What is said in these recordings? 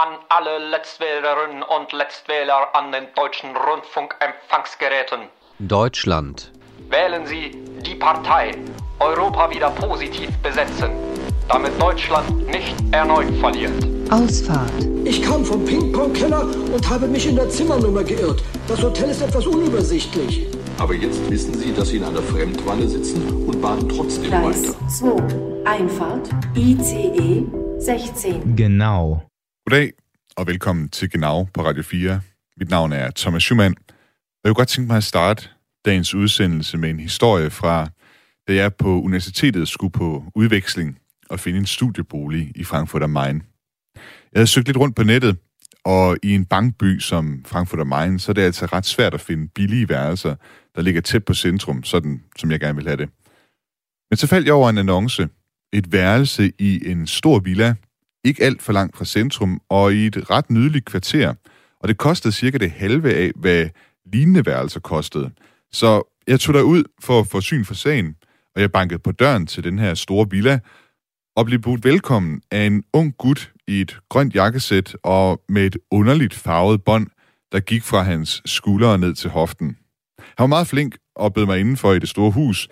an alle Letztwählerinnen und Letztwähler an den deutschen Rundfunkempfangsgeräten. Deutschland. Wählen Sie die Partei Europa wieder positiv besetzen, damit Deutschland nicht erneut verliert. Ausfahrt. Ich kam vom Ping-Pong-Keller und habe mich in der Zimmernummer geirrt. Das Hotel ist etwas unübersichtlich. Aber jetzt wissen Sie, dass Sie in einer Fremdwanne sitzen und baden trotzdem Gleis weiter. 2. Einfahrt. ICE 16. Genau. Goddag, og velkommen til Genau på Radio 4. Mit navn er Thomas Schumann. Jeg kunne godt tænke mig at starte dagens udsendelse med en historie fra, da jeg på universitetet skulle på udveksling og finde en studiebolig i Frankfurt am Main. Jeg havde søgt lidt rundt på nettet, og i en bankby som Frankfurt am Main, så er det altså ret svært at finde billige værelser, der ligger tæt på centrum, sådan som jeg gerne vil have det. Men så faldt jeg over en annonce. Et værelse i en stor villa, ikke alt for langt fra centrum, og i et ret nydeligt kvarter. Og det kostede cirka det halve af, hvad lignende værelser kostede. Så jeg tog derud for at få syn for sagen, og jeg bankede på døren til den her store villa, og blev budt velkommen af en ung gut i et grønt jakkesæt og med et underligt farvet bånd, der gik fra hans skuldre ned til hoften. Han var meget flink og bød mig indenfor i det store hus.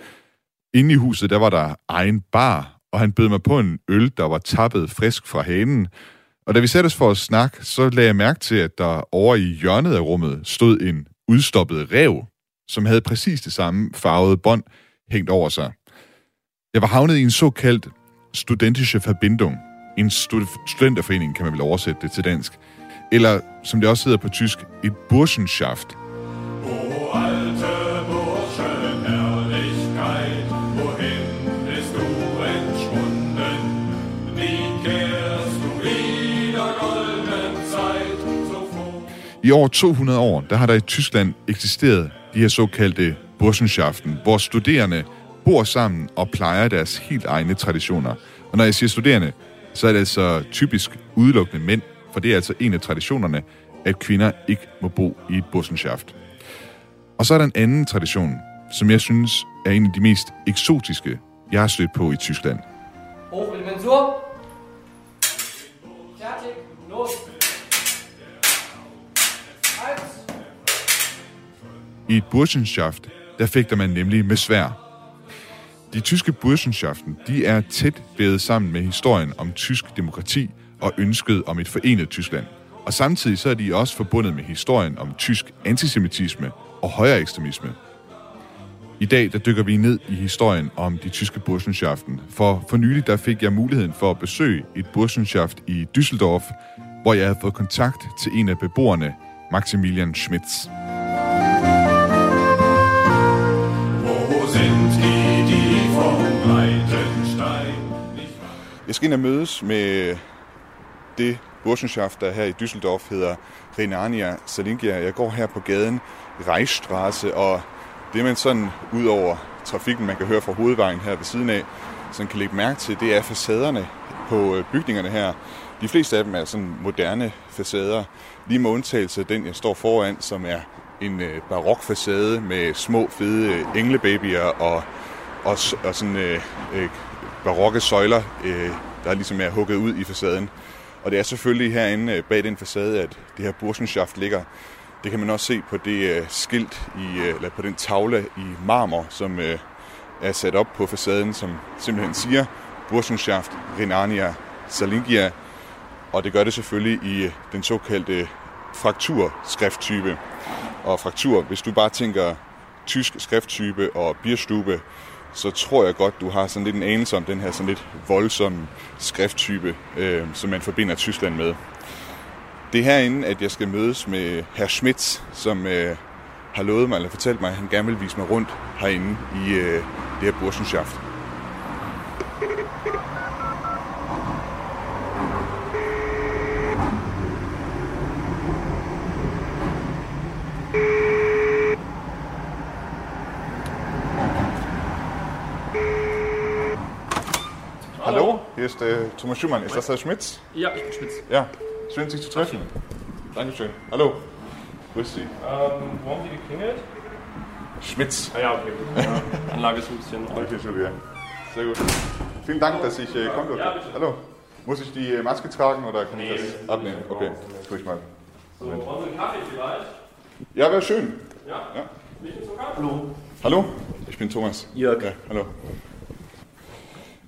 Inde i huset, der var der egen bar, og han bød mig på en øl, der var tappet frisk fra hanen. Og da vi satte os for at snakke, så lagde jeg mærke til, at der over i hjørnet af rummet stod en udstoppet rev, som havde præcis det samme farvede bånd hængt over sig. Jeg var havnet i en såkaldt studentische Verbindung. En stud- studenterforening, kan man vel oversætte det til dansk. Eller, som det også hedder på tysk, et Burschenschaft. I over 200 år, der har der i Tyskland eksisteret de her såkaldte Burschenschaften, hvor studerende bor sammen og plejer deres helt egne traditioner. Og når jeg siger studerende, så er det altså typisk udelukkende mænd, for det er altså en af traditionerne, at kvinder ikke må bo i et Burschenschaft. Og så er der en anden tradition, som jeg synes er en af de mest eksotiske, jeg har stødt på i Tyskland. Hoch Mensur. Fertig. Los. I et Burschenschaft, der fægter man nemlig med svær. De tyske Burschenschaften, de er tæt vævet sammen med historien om tysk demokrati og ønsket om et forenet Tyskland. Og samtidig så er de også forbundet med historien om tysk antisemitisme og højere ekstremisme. I dag der dykker vi ned i historien om de tyske Burschenschaften, for for nylig der fik jeg muligheden for at besøge et Burschenschaft i Düsseldorf, hvor jeg havde fået kontakt til en af beboerne, Maximilian Schmitz. Jeg skal ind og mødes med det Burschenschaft, der her i Düsseldorf hedder Renania Salingia. Jeg går her på gaden Reichstraße, og det man sådan ud over trafikken, man kan høre fra hovedvejen her ved siden af, som kan lægge mærke til, det er facaderne på øh, bygningerne her. De fleste af dem er sådan moderne facader, lige med undtagelse af den, jeg står foran, som er en øh, barok facade med små, fede øh, englebabyer og, og, og sådan øh, øh, barokke søjler, øh, der ligesom er hugget ud i facaden. Og det er selvfølgelig herinde øh, bag den facade, at det her Burschenschaft ligger. Det kan man også se på det øh, skilt, i, øh, eller på den tavle i marmor, som er sat op på facaden, som simpelthen siger Burschenschaft Renania Salingia. Og det gør det selvfølgelig i den såkaldte frakturskrifttype. Og fraktur, hvis du bare tænker tysk skrifttype og bierstube, så tror jeg godt, du har sådan lidt en anelse om den her sådan lidt voldsomme skrifttype, øh, som man forbinder Tyskland med. Det er herinde, at jeg skal mødes med herr Schmidt, som øh, har lovet mig, eller fortalt mig, at han gerne vil vise mig rundt herinde i øh, det her Burschenschaft. Hallo, hier ist äh, Thomas Schumann. Ist das Herr Schmitz? Ja, ich bin Spitz. Ja, schön Sie zu treffen. Dankeschön. Hallo. Grüß Sie. Ähm, wo haben die geklingelt? Schmitz. Ah ja, okay. Ja, Anlage ist ein bisschen. Okay, Entschuldigung. Sehr gut. Vielen Dank, dass ich äh, kommen durfte. Ja, bitte. Hallo. Muss ich die äh, Maske tragen oder kann ich das abnehmen? Okay, tue ich mal. So, wollen Sie einen Kaffee vielleicht? Ja, wäre schön. Ja? Ja. Nicht Zucker? Hallo. Hallo, ich bin Thomas. Jörg. Ja, hallo.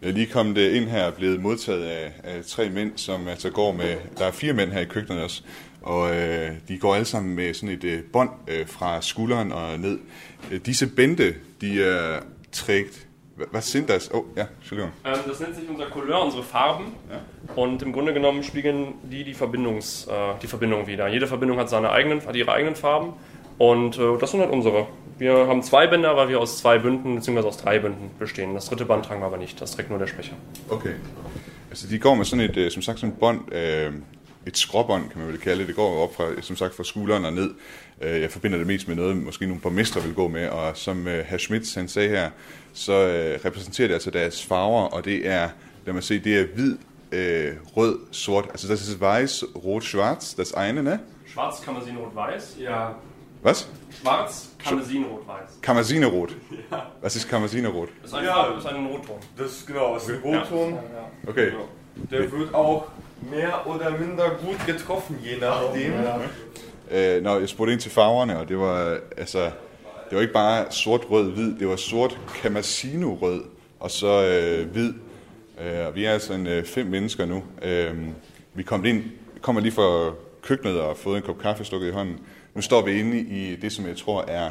Jeg er lige kommet øh, ind her og blevet modtaget af, af tre mænd, som altså går med... Der er fire mænd her i køkkenet også, og øh, de går alle sammen med sådan et øh, bånd øh, fra skulderen og ned. Øh, disse bænde, de er trægt... Hva- Was sind das? Oh, ja, Entschuldigung. Ähm, das nennt sich unser Couleur, unsere Farben. Und im Grunde genommen spiegeln die die, Verbindungs, äh, die Verbindung wieder. Jede Verbindung hat, seine eigenen, hat ihre eigenen Farben. Und äh, das sind halt unsere. Wir haben zwei Bänder, weil wir aus zwei Bünden bzw. aus drei Bünden bestehen. Das dritte Band tragen wir aber nicht. Das trägt nur der Sprecher. Okay. Altså, de går med sådan et, øh, som sagt, sådan et bånd, øh, et skråbånd, kan man vel kalde det. Det går op fra, som sagt, fra skulderen og ned. Øh, jeg forbinder det mest med noget, måske nogle borgmestre vil gå med, og som herr Schmidt han sagde her, så repræsenterer det altså deres farver, og det er, lad mig se, det er hvid, øh, rød, sort. Altså, das ist weiß, rot, schwarz, das eine, ne? Schwarz, Karmesin, Rot-Weiß. Ja. Was? Schwarz, Karmesin, Rot-Weiß. Kammersinerot. Was ist Kammersinerot? Das ist ein, Ja. das ist ein Rotton. Das genau, ist ein Rotton. Okay. Der wird auch mehr oder minder gut getroffen, je nachdem. Øh, når jeg spurgte ind til farverne, og det var, altså, det var ikke bare sort, rød, hvid, det var sort Camasino rød, og så øh, hvid. Øh, og vi er altså en, øh, fem mennesker nu. Øh, vi kom ind, kommer lige fra køkkenet og har fået en kop kaffe stukket i hånden. Nu står vi inde i det, som jeg tror er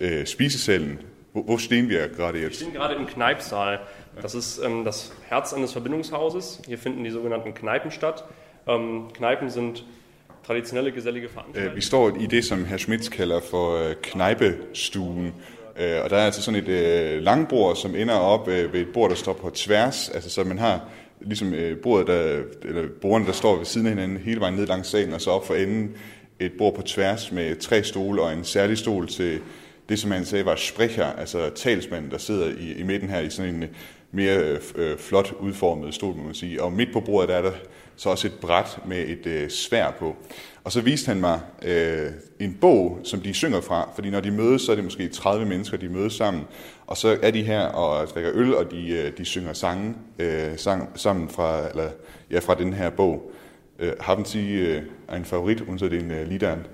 øh, spisesalen. Hvor, hvor stehen wir gerade Wir jetzt? stehen gerade im Kneipsaal. Das ist ähm, das Herz eines Verbindungshauses. Hier finden die sogenannten Kneipen statt. Ähm, Kneipen sind traditionelle gesellige Veranstaltungen. Vi står i det, som herr Schmitz kalder for øh, knejpestuen. Øh, og der er altså sådan et øh, langbord, som ender op øh, ved et bord, der står på tværs. Altså så man har ligesom øh, bordet, der, eller bordene, der står ved siden af hinanden hele vejen ned langs salen, og så op for enden et bord på tværs med tre stole og en særlig stol til det, som han sagde var sprecher, altså talsmanden, der sidder i, i midten her i sådan en øh, mere øh, øh, flot udformet stol, må man sige. Og midt på bordet der er der så også et bræt med et øh, svær på. Og så viste han mig øh, en bog, som de synger fra, fordi når de mødes, så er det måske 30 mennesker, de mødes sammen. Og så er de her og drikker øl, og de, øh, de synger sange øh, sang, sammen fra, eller, ja, fra den her bog. Øh, haben Sie äh, en Favorit unter den äh, Liedern?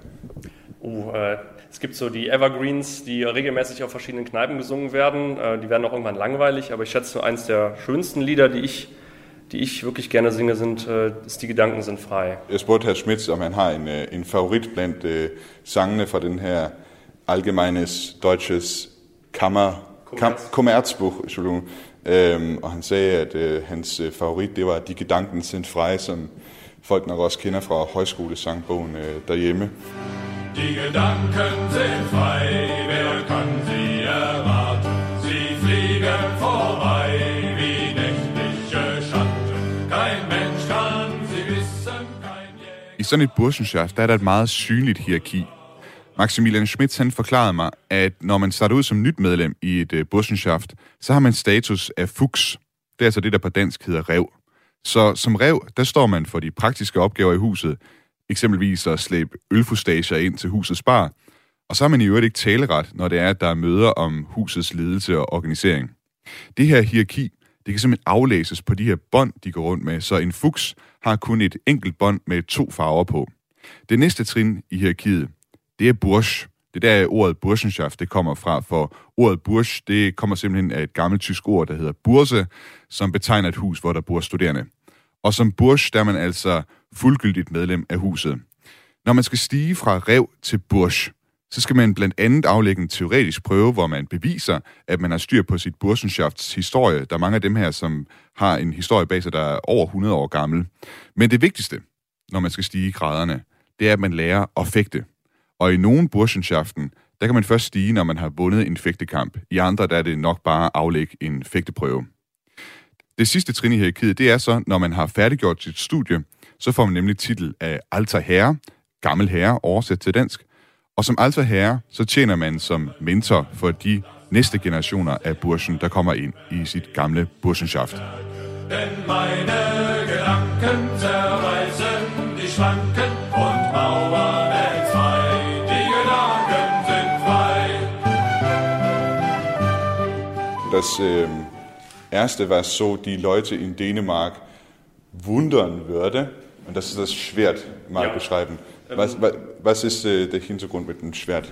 Äh, es gibt so die Evergreens, die regelmäßig auf verschiedenen Kneipen gesungen werden. Äh, die werden auch irgendwann langweilig, aber ich schätze, eines der schönsten Lieder, die ich, die ich wirklich gerne singe, sind, äh, ist Die Gedanken sind frei. Jeg spurgte herr Schmitz, om han har en, øh, en favorit blandt øh, sangene fra den her Allgemeines Deutsches Kammer, Kam, Kommerzbuch, Entschuldigung. Øhm, og han sagde, at øh, hans øh, favorit, det var Die Gedanken sind frei, som folk nok også kender fra højskolesangbogen øh, derhjemme. Die Gedanken sind frei, wer kann sie erwarten? Sie fliegen vorbei wie nächtliche Schatten. Kein Mensch kann sie wissen, kein Jäger. I sådan et burschenschaft, der er der et meget synligt hierarki. Maximilian Schmidt han forklarede mig, at når man starter ud som nyt medlem i et øh, uh, bussenschaft, så har man status af fuchs. Det er altså det, der på dansk hedder rev. Så som rev, der står man for de praktiske opgaver i huset, eksempelvis at slæbe ølfustager ind til husets bar, og så har man i øvrigt ikke taleret, når det er, at der er møder om husets ledelse og organisering. Det her hierarki, det kan simpelthen aflæses på de her bånd, de går rundt med, så en fuchs har kun et enkelt bånd med to farver på. Det næste trin i hierarkiet, det er bursch. Det er der ordet Burschenschaft, det kommer fra, for ordet Bursch, det kommer simpelthen af et gammelt tysk ord, der hedder Burse, som betegner et hus, hvor der bor studerende. Og som Bursch, der er man altså fuldgyldigt medlem af huset. Når man skal stige fra rev til Bursch, så skal man blandt andet aflægge en teoretisk prøve, hvor man beviser, at man har styr på sit Burschenschafts historie. Der er mange af dem her, som har en historie bag sig, der er over 100 år gammel. Men det vigtigste, når man skal stige i graderne, det er, at man lærer at fægte. Og i nogle Burschenschaften, der kan man først stige, når man har vundet en fægtekamp. I andre, der er det nok bare at aflægge en fægteprøve. Det sidste trin i hierarkiet, det er så, når man har færdiggjort sit studie, så får man nemlig titel af alter herre, gammel herre, oversat til dansk. Og som alter herre, så tjener man som mentor for de næste generationer af burschen, der kommer ind i sit gamle burschenschaft. Denn meine Gedanken zerreißen die Schranken und Mauern Das äh, erste war so, die Leute in Dänemark wundern würde. Und das ist das Schwert mal Ja. beschreiben. Was, was, was ist äh, der Hintergrund mit dem Schwert?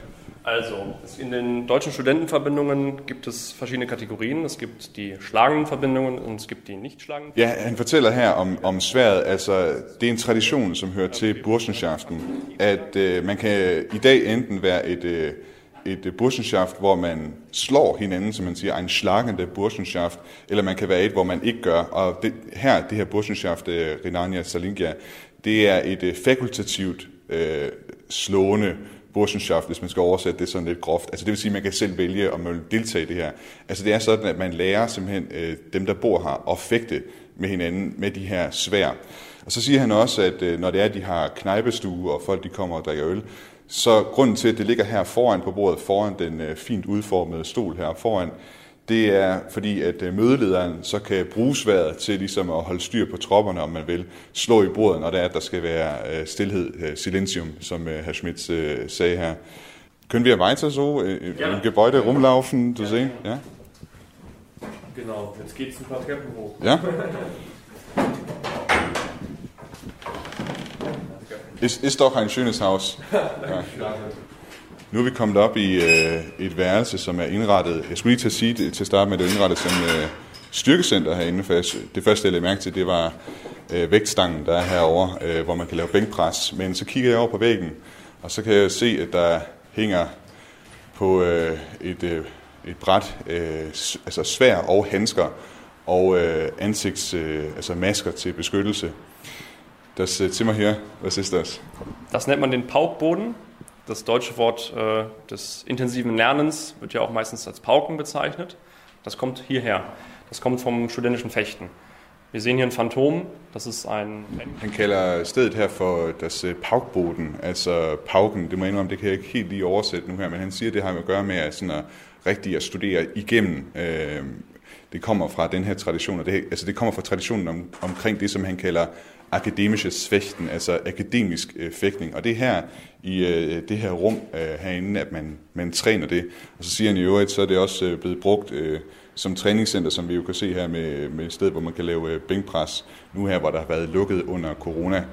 Also, es- in den deutschen Studentenverbindungen gibt es verschiedene Kategorien. Es gibt die schlagenden Verbindungen und es gibt die nicht schlagenden. Ja, han fortæller her om, om sværet. Altså, det er en tradition, som hører til burschenschaften, at øh, man kan i dag enten være et, øh, et øh, burschenschaft, hvor man slår hinanden, som man siger, en slagende burschenschaft, eller man kan være et, hvor man ikke gør. Og det, her, det her burschenschaft, øh, Renania Salingia, det er et øh, fakultativt øh, slående burschenschaft, hvis man skal oversætte det sådan lidt groft. Altså det vil sige, at man kan selv vælge, om man vil deltage i det her. Altså det er sådan, at man lærer simpelthen øh, dem, der bor her, at fægte med hinanden med de her svær. Og så siger han også, at øh, når det er, at de har knejpestue, og folk de kommer og drikker øl, så grunden til, at det ligger her foran på bordet, foran den øh, fint udformede stol her foran, det er fordi, at øh, mødelederen så kan bruge sværet til ligesom at holde styr på tropperne, om man vil, slå i bordet, når det er, at der skal være øh, stillhed, silenzium, som herr Schmitz øh, sagde her. Können wir weiter so äh, im Gebäude rumlaufen, du sehen? Ja? Genau, jetzt geht es ein paar Treppen hoch. Ja? Ist, ist doch ein schönes Haus. Ja. Nu er vi kommet op i øh, et værelse, som er indrettet, jeg skulle lige til at sige det, til at starte med, det er indrettet som øh, styrkecenter herinde, for jeg, det første, jeg lagde mærke til, det var øh, vægtstangen, der er herovre, øh, hvor man kan lave bænkpres. Men så kigger jeg over på væggen, og så kan jeg se, at der hænger på øh, et, øh, et bræt, øh, altså svær og handsker og øh, ansigts, øh, altså masker til beskyttelse. Das äh, Zimmer hier, was ist das? Das nennt man den Paukboden. Das deutsche Wort äh, des intensiven Lernens wird ja auch meistens als Pauken bezeichnet. Das kommt hierher. Das kommt vom studentischen Fechten. Wir sehen hier ein Phantom. Das ist ein Han kalder stedet her for das øh, paukboden, altså pauken. Det må jeg indrømme, det kan jeg ikke helt lige oversætte nu her, men han siger, det har med at gøre med at, sådan at rigtig at studere igennem. Øh, det kommer fra den her tradition, og det, altså det kommer fra traditionen om, omkring det, som han kalder akademisches Fechten, altså akademisk øh, fægtning. Og det er her i øh, det her rum øh, herinde, at man, man træner det. Og så siger han i øvrigt, så er det også øh, blevet brugt øh, som træningscenter, som vi jo kan se her med, med et sted, hvor man kan lave øh, bænkpres, nu her, hvor der har været lukket under corona.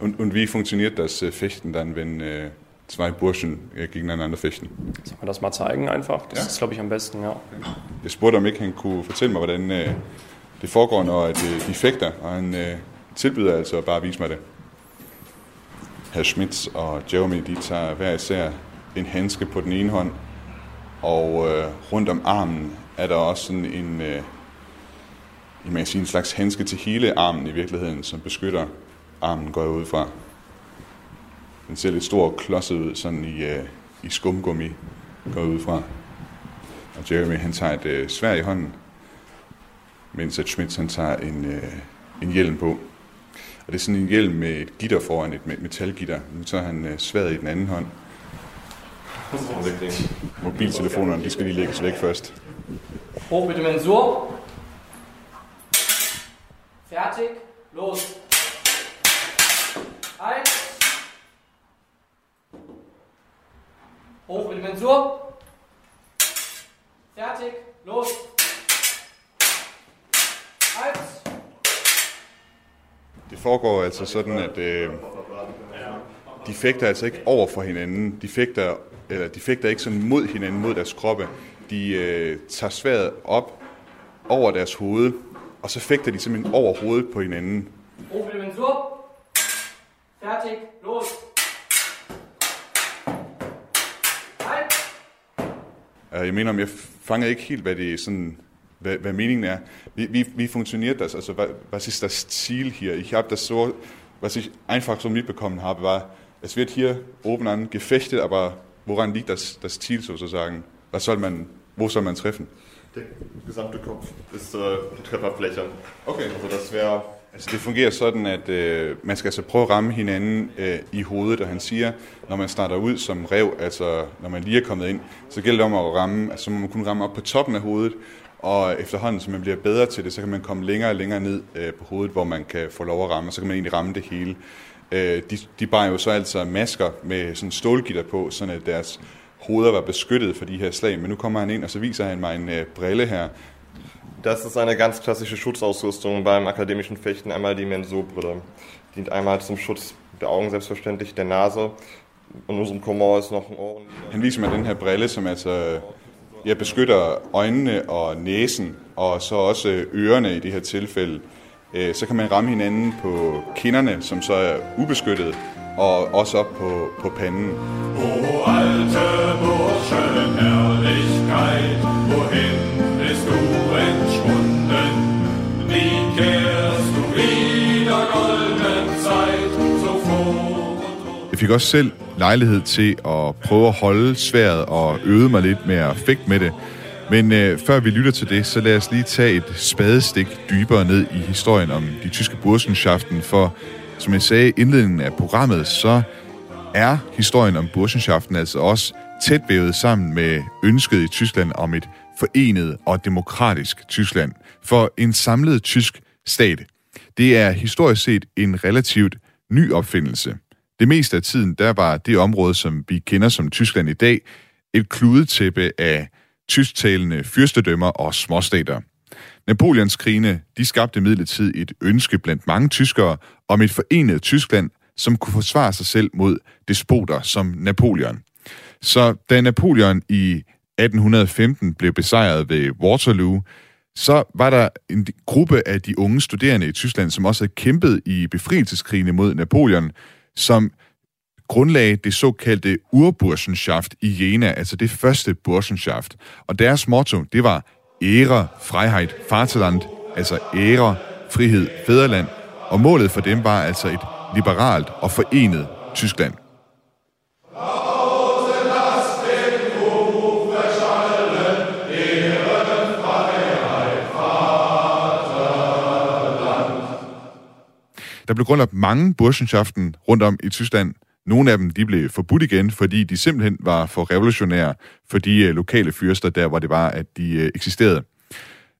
Und, und wie funktioniert das äh, Fechten dann, wenn äh, zwei Burschen äh, gegeneinander fechten? Soll man das mal zeigen einfach? Das Ja. ist, glaube ich, am besten, ja. Jeg spurgte, om ikke han kunne fortælle mig, hvordan øh, det foregår, når at, øh, de fægter, og han øh, tilbyder altså bare at vise mig det. Herr Schmitz og Jeremy, de tager hver især en handske på den ene hånd, og øh, rundt om armen er der også sådan en, øh, man kan sige, en slags handske til hele armen i virkeligheden, som beskytter armen, går jeg ud fra. Den ser lidt stor og klodset ud, sådan i, øh, i skumgummi, går jeg ud fra. Og Jeremy han tager et øh, svær i hånden, mens at Schmitz han tager en, øh, en hjelm på. Og det er sådan en hjelm med et gitter foran, et metalgitter. Nu tager han øh, sværet i den anden hånd. Mobiltelefonerne, de skal lige lægges væk først. Hoch mit Mensur. Fertig. Los. 1. Hoch mit Mensur. Fertig. Los. Eins. Det foregår altså sådan, at øh, de fægter altså ikke over for hinanden. De fægter, eller de fægter ikke sådan mod hinanden, mod deres kroppe. De øh, tager sværet op over deres hoved, og så fægter de simpelthen over hovedet på hinanden. Fertig. Los. Jeg mener, om jeg fanger ikke helt, hvad det er sådan, hvad, hvad meningen er. Wie, wie, wie funktioniert das? Also, wa- was ist das Ziel hier? Ich habe das so, was ich einfach so mitbekommen habe, war, es wird hier oben an gefechtet, aber woran liegt das, das Ziel sozusagen? Was soll man, wo soll man treffen? Der gesamte Kopf ist äh, Trefferfläche. Okay. Also das wäre Altså det fungerer sådan, at øh, man skal altså prøve at ramme hinanden øh, i hovedet, og han siger, når man starter ud som rev, altså når man lige er kommet ind, så gælder det om at ramme, altså man kun ramme op på toppen af hovedet, og efterhånden, som man bliver bedre til det, så kan man komme længere og længere ned øh, på hovedet, hvor man kan få lov at ramme, og så kan man egentlig ramme det hele. Øh, de, de bar jo så altså masker med sådan stålgitter på, sådan at deres hoveder var beskyttet for de her slag, men nu kommer han ind, og så viser han mig en øh, brille her, Das ist eine ganz klassische Schutzausrüstung beim akademischen Fechten. Einmal die Mensurbrille. Dient einmal zum Schutz der Augen selbstverständlich, der Nase. Und unserem Komor ist noch ein Ohr. Han viser mig den her brille, som altså jeg beskytter øjnene og næsen, og så også øh, ørerne i det her tilfælde. Øh, så kan man ramme hinanden på kinderne, som så er ubeskyttet, og også op på, på panden. O alte Burschenherrlichkeit, wohin Jeg fik også selv lejlighed til at prøve at holde sværet og øve mig lidt med at fægte med det. Men øh, før vi lytter til det, så lad os lige tage et spadestik dybere ned i historien om de tyske Burschenschaften, for som jeg sagde i indledningen af programmet, så er historien om Burschenschaften altså også tæt vævet sammen med ønsket i Tyskland om et forenet og demokratisk Tyskland. For en samlet tysk stat, det er historisk set en relativt ny opfindelse. Det meste af tiden, der var det område, som vi kender som Tyskland i dag, et kludetæppe af tysktalende fyrstedømmer og småstater. Napoleons krigene, de skabte midlertid et ønske blandt mange tyskere om et forenet Tyskland, som kunne forsvare sig selv mod despoter som Napoleon. Så da Napoleon i 1815 blev besejret ved Waterloo, så var der en gruppe af de unge studerende i Tyskland, som også havde kæmpet i befrielseskrigene mod Napoleon, som grundlagde det såkaldte Urburschenschaft i Jena, altså det første Burschenschaft. Og deres motto, det var Ære, Freiheit, Vaterland, altså ære, frihed, fædreland. Og målet for dem var altså et liberalt og forenet Tyskland. Der blev grundlagt mange Burschenschaften rundt om i Tyskland. Nogle af dem de blev forbudt igen, fordi de simpelthen var for revolutionære for de øh, lokale fyrster, der hvor det var, at de øh, eksisterede.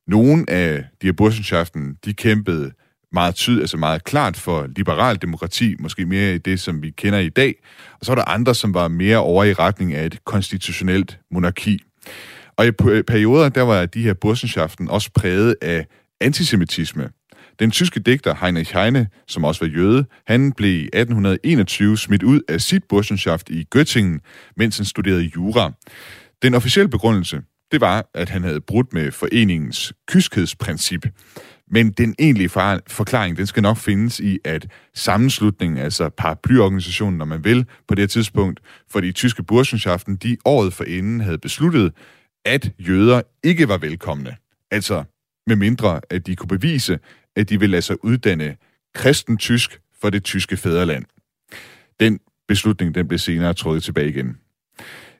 Nogle af de her Burschenschaften, de kæmpede meget tyd, altså meget klart for liberal demokrati, måske mere i det, som vi kender i dag. Og så var der andre, som var mere over i retning af et konstitutionelt monarki. Og i perioder, der var de her Burschenschaften også præget af antisemitisme. Den tyske digter Heinrich Heine, som også var jøde, han blev i 1821 smidt ud af sit Burschenschaft i Göttingen, mens han studerede jura. Den officielle begrundelse, det var, at han havde brudt med foreningens kyskhedsprincip. Men den egentlige forklaring, den skal nok findes i, at sammenslutningen, altså paraplyorganisationen, når man vil, på det her tidspunkt, for de tyske Burschenschaften, de året forinden havde besluttet, at jøder ikke var velkomne. Altså med mindre, at de kunne bevise, at de vil lade sig uddanne kristen tysk for det tyske fædreland. Den beslutning den blev senere trådt tilbage igen.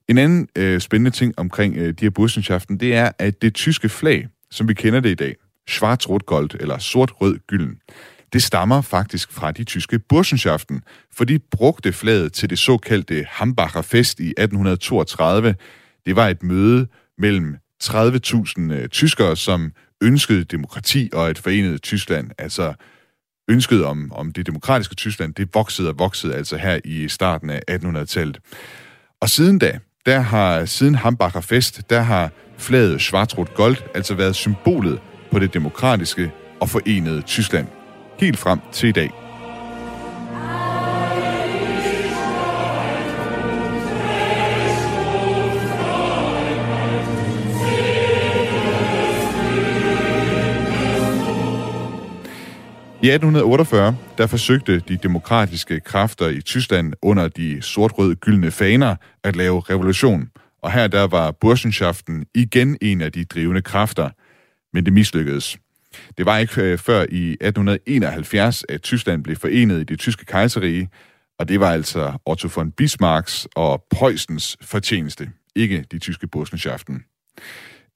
En anden øh, spændende ting omkring øh, de her Burschenschaften, det er, at det tyske flag, som vi kender det i dag, schwarz-rot-gold eller sort-rød-gylden, det stammer faktisk fra de tyske Burschenschaften, for de brugte flaget til det såkaldte Hambacher Fest i 1832. Det var et møde mellem 30.000 øh, tyskere, som ønskede demokrati og et forenet Tyskland. Altså ønsket om, om det demokratiske Tyskland, det voksede og voksede altså her i starten af 1800-tallet. Og siden da, der har siden Hambacher Fest, der har flaget schwarz gold altså været symbolet på det demokratiske og forenede Tyskland. Helt frem til i dag. I 1848, der forsøgte de demokratiske kræfter i Tyskland under de sort-røde gyldne faner at lave revolution. Og her der var Burschenschaften igen en af de drivende kræfter, men det mislykkedes. Det var ikke øh, før i 1871, at Tyskland blev forenet i det tyske kejserige, og det var altså Otto von Bismarcks og Preussens fortjeneste, ikke de tyske Burschenschaften.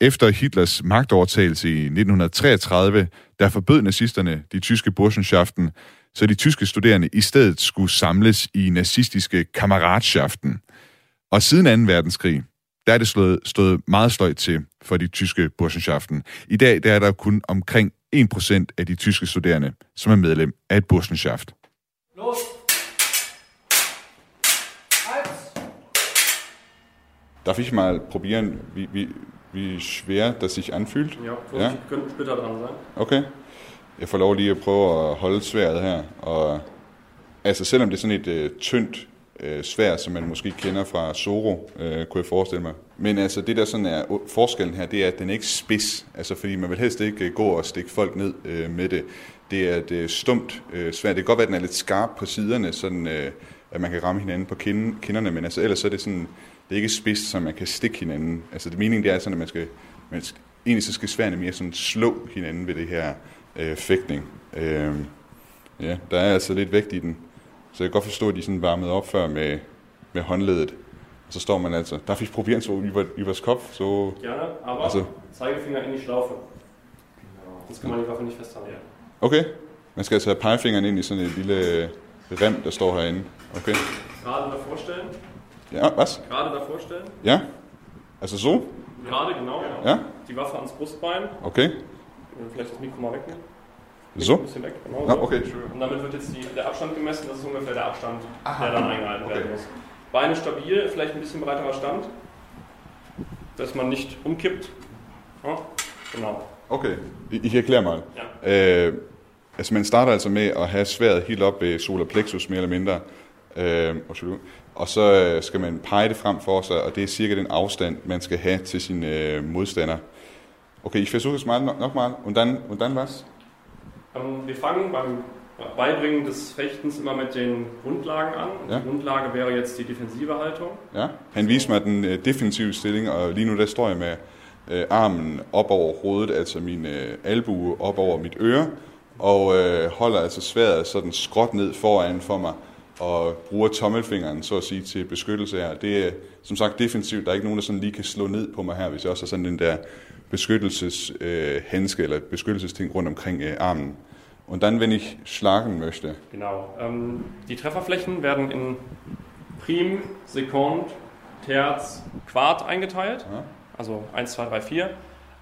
Efter Hitlers magtovertagelse i 1933, der forbød nazisterne de tyske Burschenschaften, så de tyske studerende i stedet skulle samles i nazistiske Kammeratschaften. Og siden 2. verdenskrig, der er det slået, stået meget sløjt til for de tyske Burschenschaften. I dag der er der kun omkring 1% af de tyske studerende, som er medlem af et Burschenschaft. Los! Darf ich mal probieren, wie, wie, wie schwer das sich anfühlt. Ja, ja. könnte Splitter dran sein. Okay. Jeg får lov lige at prøve at holde sværet her. Og, altså selvom det er sådan et øh, tyndt øh, svær, som man måske kender fra Zoro, øh, kunne jeg forestille mig. Men altså det der sådan er forskellen her, det er, at den er ikke spids. Altså fordi man vil helst ikke øh, gå og stikke folk ned øh, med det. Det er et øh, stumt øh, svær. Det kan godt være, at den er lidt skarp på siderne, sådan øh, at man kan ramme hinanden på kind, kinderne, men altså ellers så er det sådan, det er ikke spidst, så man kan stikke hinanden. Altså det meningen det er sådan, at man skal, man skal egentlig så skal sværene mere sådan slå hinanden ved det her øh, fægtning. Øh, ja, der er altså lidt vægt i den. Så jeg kan godt forstå, at de sådan varmede op før med, med håndledet. Og så står man altså, darf ich probieren so über, übers Kopf? So, Gerne, aber also, Zeigefinger in die Schlaufe. Das kann man die Waffe nicht festhalten. Okay, man skal altså have pegefingeren ind i sådan et lille rem, der står herinde. Okay. Gerade davor stellen. Ja, was? Gerade davor stellen. Ja, also so? Gerade, genau. Ja. Die Waffe ans Brustbein. Okay. Vielleicht das Mikro mal wegnehmen. So? Ein bisschen weg, genau. Ah, so. okay. Und damit wird jetzt die, der Abstand gemessen, das ist ungefähr der Abstand, Aha. der dann eingehalten Okay. werden muss. Beine stabil, vielleicht ein bisschen breiterer Stand, dass man nicht umkippt. Ja, genau. Okay, I, I erklærer mig. Ja. Øh, altså man starter altså med at have sværet helt op ved solar plexus mere eller mindre. Øh, undskyld. Og så øh, skal man pege det frem for sig, og det er cirka den afstand, man skal have til sin øh, modstander. Okay, ich versuche es mal no- nochmal. Und dann, und dann was? Wir fangen beim Beibringen des Fechtens immer mit den Grundlagen an. Ja. Die Grundlage wäre jetzt die defensive Haltung. Ja. Han viste mig den øh, defensive stilling, og lige nu der står jeg med øh, armen op over hovedet, altså min øh, albue op over mit øre, og øh, holder altså sværet sådan skråt ned foran for mig, og bruger tommelfingeren, så at sige, til beskyttelse her. Det er som sagt defensivt. Der er ikke nogen, der sådan lige kan slå ned på mig her, hvis jeg også har sådan den der beskyttelses øh, eller beskyttelsesting rundt omkring øh, armen. Und dann, wenn ich schlagen möchte. Genau. Ähm, die Trefferflächen werden in Prim, Sekund, Terz, Quart eingeteilt. Ja. Also 1, 2, 3, 4.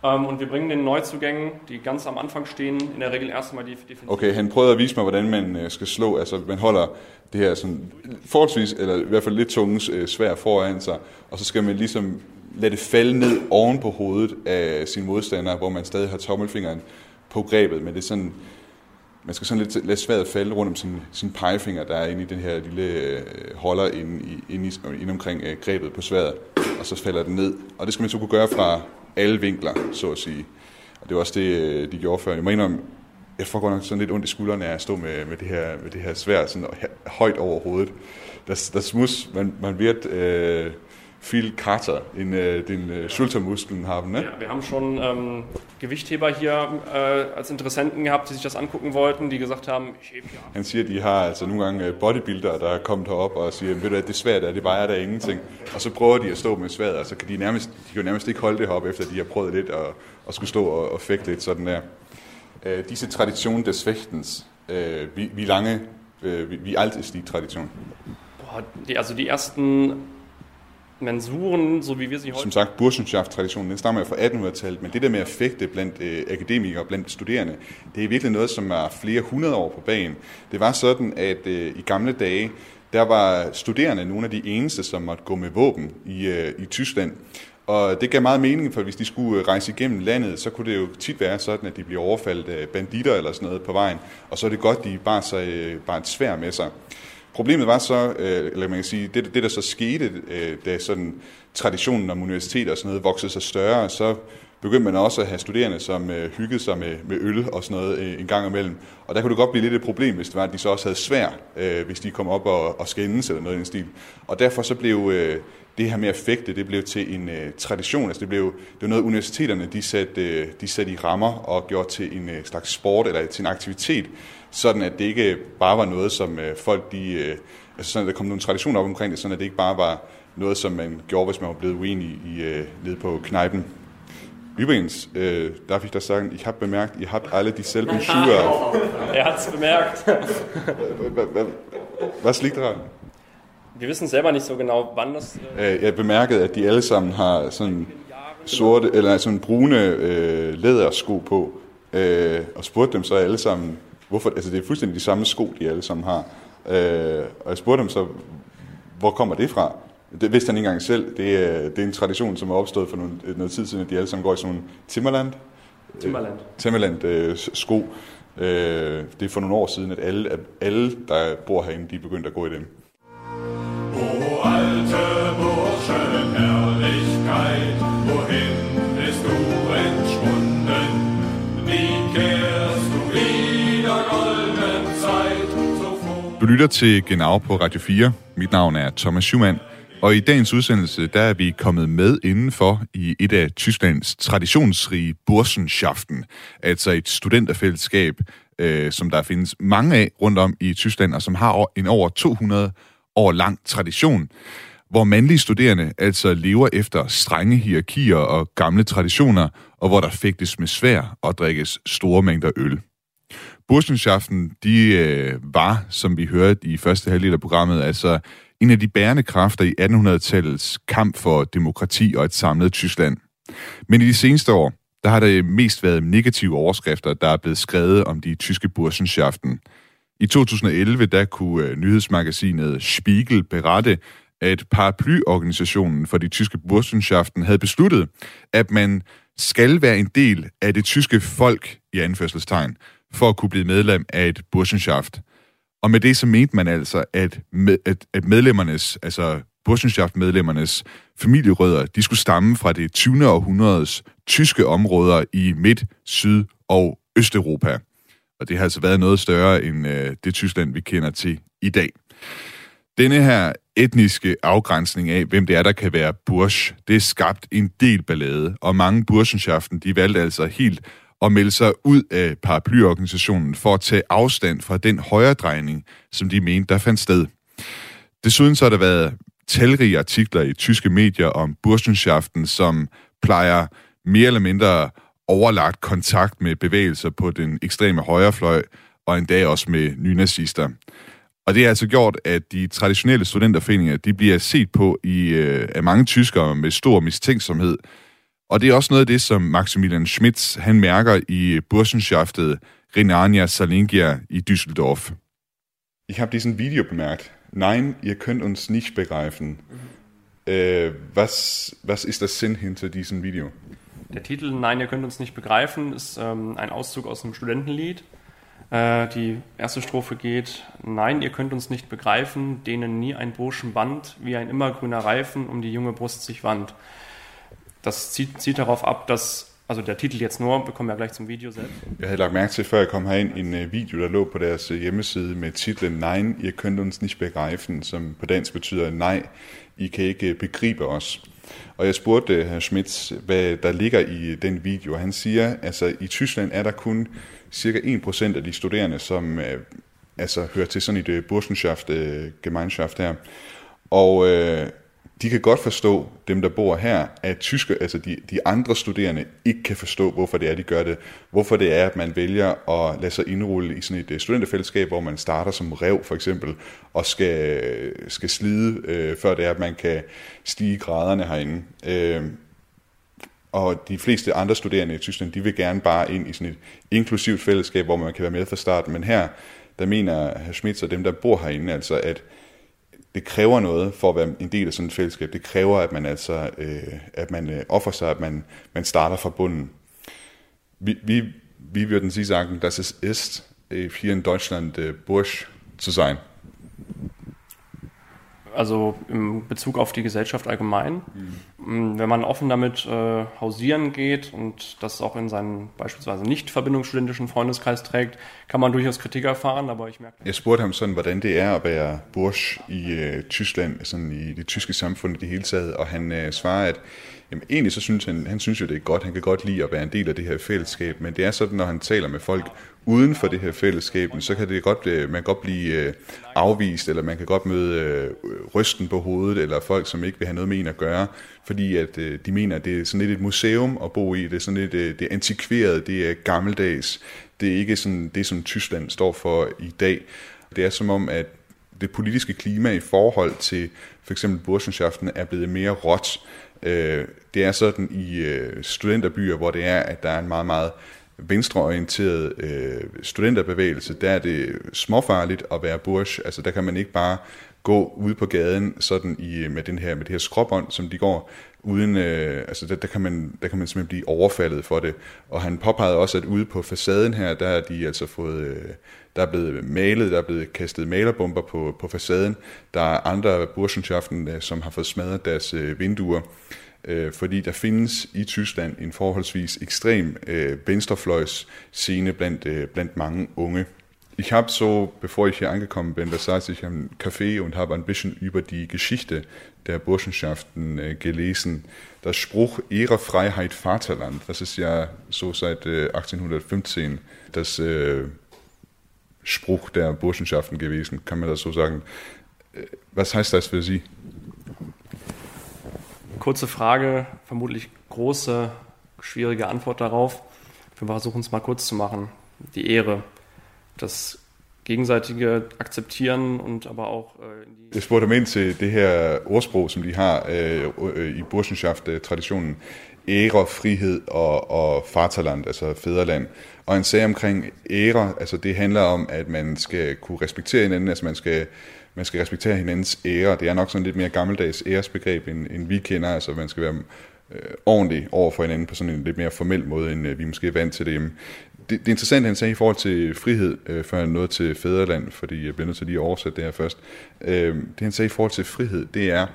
Ähm, und wir bringen den Neuzugängen, die ganz am Anfang stehen, in der Regel erstmal die Defensive. Okay, han prøvede at vise mig, hvordan man øh, skal slå. Altså, man holder det her sådan forholdsvis, eller i hvert fald lidt tungens øh, svær foran sig, og så skal man ligesom lade det falde ned oven på hovedet af sin modstander, hvor man stadig har tommelfingeren på grebet, men det er sådan, man skal sådan lidt lade sværet falde rundt om sin, sin pegefinger, der er inde i den her lille øh, holder inde, i, inde, i, inde omkring øh, grebet på sværet, og så falder den ned. Og det skal man så kunne gøre fra alle vinkler, så at sige. Og det var også det, øh, de gjorde før. Jeg må indrømme, jeg får godt nok sådan lidt ondt i skuldrene af at stå med, med, det, her, med det her svær sådan højt over hovedet. Der, der smus, man, man bliver... Øh, viel Kater in äh, den äh, Schultermuskeln haben, ne? Ja, wir haben schon ähm, Gewichtheber hier äh, als Interessenten gehabt, die sich das angucken wollten, die gesagt haben, ich heb hier. Han siger, de har altså nogle gange øh, bodybuildere, der er kommet herop og siger, ved du hvad, det svært er, det vejer der ingenting. Og så prøver de at stå med sværet, og så kan de nærmest, de kan nærmest ikke holde det heroppe, efter de har prøvet lidt at, at skulle stå og, og fægte lidt sådan der. Øh, disse Tradition des Fechtens, øh, wie, wie lange, øh, wie, wie alt ist die Tradition? Boah, die, also die ersten Mensuren, so wie wir sie heute Som sagt, Burschenschaft-traditionen, den stammer jo fra 1800-tallet, men det der med at fægte blandt øh, akademikere og blandt studerende, det er virkelig noget, som er flere hundrede år på banen. Det var sådan, at øh, i gamle dage, der var studerende nogle af de eneste, som måtte gå med våben i, øh, i Tyskland. Og det gav meget mening, for hvis de skulle øh, rejse igennem landet, så kunne det jo tit være sådan, at de blev overfaldt af banditter eller sådan noget på vejen. Og så er det godt, de bare, sig, øh, bare et svær med sig. Problemet var så, øh, eller man kan sige, det, det der så skete, øh, da sådan traditionen om universiteter og sådan noget voksede sig større, så begyndte man også at have studerende, som øh, hyggede sig med, med øl og sådan noget øh, en gang imellem. Og der kunne det godt blive lidt et problem, hvis det var, at de så også havde svær, øh, hvis de kom op og, og skændes eller noget i den stil. Og derfor så blev øh, det her med at fægte, det blev til en øh, tradition. Altså det blev det var noget, universiteterne de satte, øh, de satte i rammer og gjorde til en øh, slags sport eller til en aktivitet, sådan at det ikke bare var noget, som øh, folk de... Øh, altså sådan, at der kom nogle traditioner op omkring det, sådan at det ikke bare var noget, som man gjorde, hvis man var blevet uenig i, øh, nede på knejpen. Übrigens, äh, darf ich das sagen, ich habe bemerkt, ihr habt alle dieselben Schuhe auf. Er hat's bemerkt. Was liegt daran? Wir wissen selber nicht so genau, wann das. Äh, Øh, Jeg bemærkede, at de alle sammen har sådan sorte, eller sådan brune øh, lædersko på, øh, og spurgte dem så alle sammen, hvorfor, altså det er fuldstændig de samme sko, de alle sammen har. Øh, og jeg spurgte dem så, hvor kommer det fra? Det vidste han ikke engang selv. Det er, det er en tradition, som er opstået for nogle, noget tid siden, at de alle sammen går i sådan nogle Timmerland, Timberland. Timberland øh, sko. Øh, det er for nogle år siden, at alle, at alle, der bor herinde, de er begyndt at gå i dem. O alte lytter til Genau på Radio 4. Mit navn er Thomas Schumann. Og i dagens udsendelse, der er vi kommet med indenfor i et af Tysklands traditionsrige Burschenschaften, altså et studenterfællesskab, øh, som der findes mange af rundt om i Tyskland, og som har en over 200 år lang tradition, hvor mandlige studerende altså lever efter strenge hierarkier og gamle traditioner, og hvor der fægtes med svær og drikkes store mængder øl. Burschenschaften, de øh, var, som vi hørte i første halvdel af programmet, altså en af de bærende kræfter i 1800-tallets kamp for demokrati og et samlet Tyskland. Men i de seneste år, der har det mest været negative overskrifter, der er blevet skrevet om de tyske Burschenschaften. I 2011, der kunne øh, nyhedsmagasinet Spiegel berette, at paraplyorganisationen for de tyske Burschenschaften havde besluttet, at man skal være en del af det tyske folk, i anførselstegn, for at kunne blive medlem af et Burschenschaft. Og med det så mente man altså, at, med, at, at medlemmernes, altså Burschenschaft-medlemmernes familierødder, de skulle stamme fra det 20. århundredes tyske områder i Midt-, Syd- og Østeuropa. Og det har altså været noget større end øh, det Tyskland, vi kender til i dag. Denne her etniske afgrænsning af, hvem det er, der kan være bursch, det er skabt en del ballade, og mange burschenschaften, de valgte altså helt at melde sig ud af paraplyorganisationen for at tage afstand fra den højredrejning, som de mente, der fandt sted. Desuden så har der været talrige artikler i tyske medier om Burschenschaften, som plejer mere eller mindre overlagt kontakt med bevægelser på den ekstreme højrefløj, og endda også med nynazister. Og det har altså gjort, at de traditionelle studenterforeninger, de bliver set på i, øh, af mange tyskere med stor mistænksomhed. Og det er også noget af det, som Maximilian Schmitz, han mærker i Burschenschaftet Renania Salingia i Düsseldorf. Ich habe diesen Video bemerkt. Nein, ihr könnt uns nicht begreifen. Äh, was, was ist der Sinn hinter diesem Video? Der Titel Nein, ihr könnt uns nicht begreifen ist ähm, ein Auszug aus einem Studentenlied. Äh, die erste Strophe geht: Nein, ihr könnt uns nicht begreifen, denen nie ein Burschen band, wie ein immergrüner Reifen um die junge Brust sich wand. Das zieht, zieht darauf ab, dass also der titel jetzt nur, bekommen wir gleich zum video selbst. Jeg havde lagt mærke til, før jeg kom herind, en øh, video, der lå på deres øh, hjemmeside med titlen Nein, ihr könnt uns nicht begreifen, som på dansk betyder nej, I kan ikke øh, begribe os. Og jeg spurgte herr Schmitz, hvad der ligger i den video. Han siger, altså i Tyskland er der kun cirka 1% af de studerende, som altså hører til sådan et Burschenschaft, Gemeinschaft her. Og øh, de kan godt forstå, dem der bor her, at tyske, altså de, de andre studerende ikke kan forstå, hvorfor det er, de gør det. Hvorfor det er, at man vælger at lade sig indrulle i sådan et øh, studenterfællesskab, hvor man starter som rev for eksempel, og skal, øh, skal slide, øh, før det er, at man kan stige graderne herinde. Øh, og de fleste andre studerende i Tyskland, de vil gerne bare ind i sådan et inklusivt fællesskab, hvor man kan være med fra starten. Men her, der mener herr Schmitz og dem, der bor herinde, altså at det kræver noget for at være en del af sådan et fællesskab. Det kræver, at man altså, øh, at man øh, offer sig, at man, man starter fra bunden. Vi, vi, vi würden Sie sagen, dass es ist, hier in Deutschland äh, Bursch zu sein? Also im Bezug auf die Gesellschaft allgemein. Mhm. Wenn man offen damit äh, hausieren geht und das auch in seinen beispielsweise nicht verbindungsstudentischen Freundeskreis trägt, kann man durchaus Kritik erfahren, aber ich merke... Jeg spurgte ham sådan, hvordan det er at være bursch i øh, Tyskland, sådan i det tyske samfund i det hele taget, og han øh, svarer, at jamen, egentlig så synes han, han synes jo, det er godt, han kan godt lide at være en del af det her fællesskab, men det er sådan, når han taler med folk uden for det her fællesskab, så kan det godt, øh, man kan godt blive øh, afvist, eller man kan godt møde øh, rysten på hovedet, eller folk, som ikke vil have noget med en at gøre, fordi at de mener, at det er sådan lidt et museum at bo i, det er sådan lidt det er antikveret, det er gammeldags, det er ikke sådan det, som Tyskland står for i dag. Det er som om, at det politiske klima i forhold til for eksempel Burschenschaften er blevet mere råt. Det er sådan i studenterbyer, hvor det er, at der er en meget, meget venstreorienteret øh, studenterbevægelse, der er det småfarligt at være bursch. Altså der kan man ikke bare gå ud på gaden sådan i, øh, med, den her, med det her skråbånd, som de går, uden, øh, altså der, der, kan man, der kan man simpelthen blive overfaldet for det. Og han påpegede også, at ude på facaden her, der er de altså fået, øh, der er blevet malet, der er blevet kastet malerbomber på, på facaden. Der er andre Burschenschaften, øh, som har fået smadret deres øh, vinduer øh, fordi der findes i Tyskland en forholdsvis ekstrem äh, venstrefløjs-scene blandt, äh, blandt mange unge. Ich habe so, bevor ich hier angekommen bin, das saß ich am Café und habe ein bisschen über die Geschichte der Burschenschaften äh, gelesen. Das Spruch Ehre, Freiheit, Vaterland, das ist ja so seit äh, 1815 das äh, Spruch der Burschenschaften gewesen, kann man das so sagen. Äh, was heißt das für Sie? Kurze Frage, vermutlich große, schwierige Antwort darauf. Wir versuchen es mal kurz zu machen. Die Ehre, das gegenseitige Akzeptieren und aber auch... Äh, Jeg spurgte dem ind til det her ordsprog, som de har øh, i Burschenschaft-traditionen. Ære, frihed og, og Vaterland, altså fædreland. Og han sagde omkring ære, altså det handler om, at man skal kunne respektere hinanden, man skal man skal respektere hinandens ære. Det er nok sådan lidt mere gammeldags æresbegreb, end, end vi kender. Altså, man skal være øh, ordentlig over for hinanden på sådan en lidt mere formel måde, end øh, vi måske er vant til det hjemme. Det, det er interessant, han sagde i forhold til frihed, øh, før han nåede til fædreland, fordi jeg bliver nødt til lige at oversætte det her først. Øh, det han sagde i forhold til frihed, det er,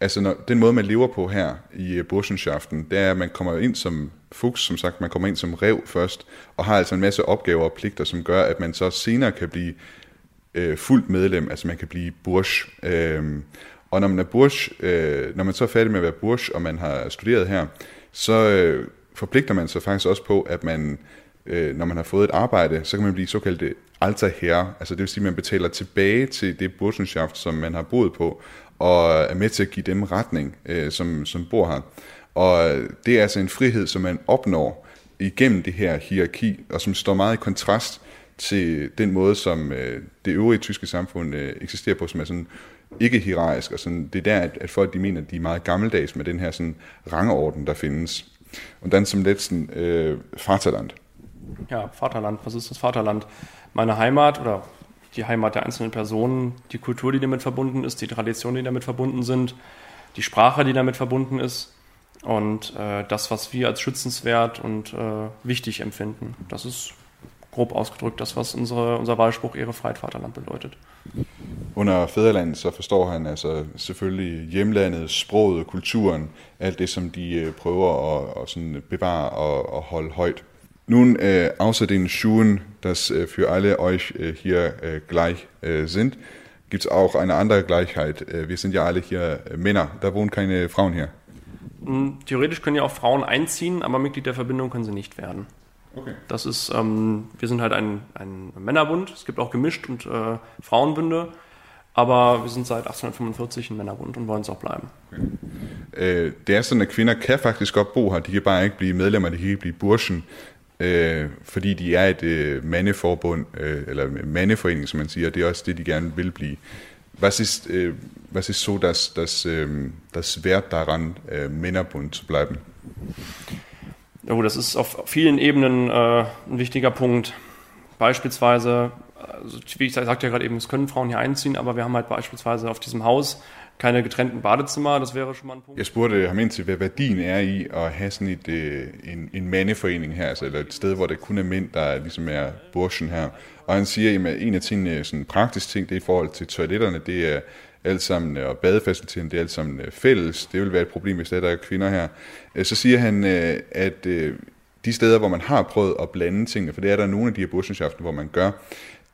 altså når, den måde, man lever på her i øh, Burschenschaften, det er, at man kommer ind som fuchs, som sagt, man kommer ind som rev først, og har altså en masse opgaver og pligter, som gør, at man så senere kan blive øh, fuldt medlem, altså man kan blive bursch. Øh, og når man er bursch, øh, når man så er færdig med at være bursch, og man har studeret her, så øh, forpligter man sig faktisk også på, at man, øh, når man har fået et arbejde, så kan man blive såkaldt øh, alter herre, altså det vil sige, at man betaler tilbage til det burschenschaft, som man har boet på, og er med til at give dem retning, øh, som, som bor her. Og det er altså en frihed, som man opnår igennem det her hierarki, og som står meget i kontrast til den måde, som øh, det øvrige tyske samfund øh, eksisterer på, som er sådan ikke hierarkisk, og sådan, det er der, at, at folk de mener, at de er meget gammeldags med den her sådan, rangorden, der findes. Und dann zum letzten, äh, Vaterland. Ja, Vaterland, was ist das Vaterland? Meine Heimat oder die Heimat der einzelnen Personen, die Kultur, die damit verbunden ist, die Traditionen, die damit verbunden sind, die Sprache, die damit verbunden ist und äh, das, was wir als schützenswert und äh, wichtig empfinden. Das ist grob ausgedrückt das, was unsere, unser Wahlspruch Ehre, Freiheit, Vaterland bedeutet. Under fædrelandet så forstår han altså selvfølgelig hjemlandet, sproget, kulturen, alt det, som de øh, prøver at, at sådan bevare og, og holde højt. Nun äh, außer den Schuhen, dass äh, für alle euch äh, hier gleich sind, gibt es auch eine andere Gleichheit. Äh, wir sind ja alle hier äh, Männer, da wohnen keine Frauen hier. Hm, theoretisch können ja auch Frauen einziehen, aber Mitglied der Verbindung können sie nicht werden. Okay. Das ist, ähm, wir sind halt ein, ein Männerbund. Es gibt auch gemischt und äh, Frauenbünde. Aber vi sind seit 1845 en mænderbund og wollen es auch bleiben. Okay. Øh, det er sådan, at kvinder kan faktisk godt bo her. De kan bare ikke blive medlemmer, de kan ikke blive burschen, øh, fordi de er et øh, mandeforbund, øh, eller mandeforening, som man siger. Det er også det, de gerne vil blive. Was ist, äh, was ist so das, das, ähm, das Wert daran, äh, Männerbund zu bleiben? Oh, das ist auf vielen Ebenen äh, ein wichtiger Punkt. Beispielsweise, also, wie ich sagte ja gerade eben, es können Frauen hier einziehen, aber wir haben halt beispielsweise auf diesem Haus keine getrennten Badezimmer, das wäre schon mal ein Punkt. Jeg spurgte ham ind til, hvad værdien er i at have sådan et, øh, en, en mandeforening her, altså, eller et sted, hvor det kun er mænd, der ligesom er burschen her. Og han siger, at en af tingene, sådan praktisk ting, det er i forhold til toiletterne, det er alt sammen, øh, og badefaciliteten, det er alt sammen øh, fælles. Det vil være et problem, hvis der er kvinder her. Øh, så siger han, at de steder, hvor man har prøvet at blande tingene, for det er der nogle af de her burschenschaften, hvor man gør,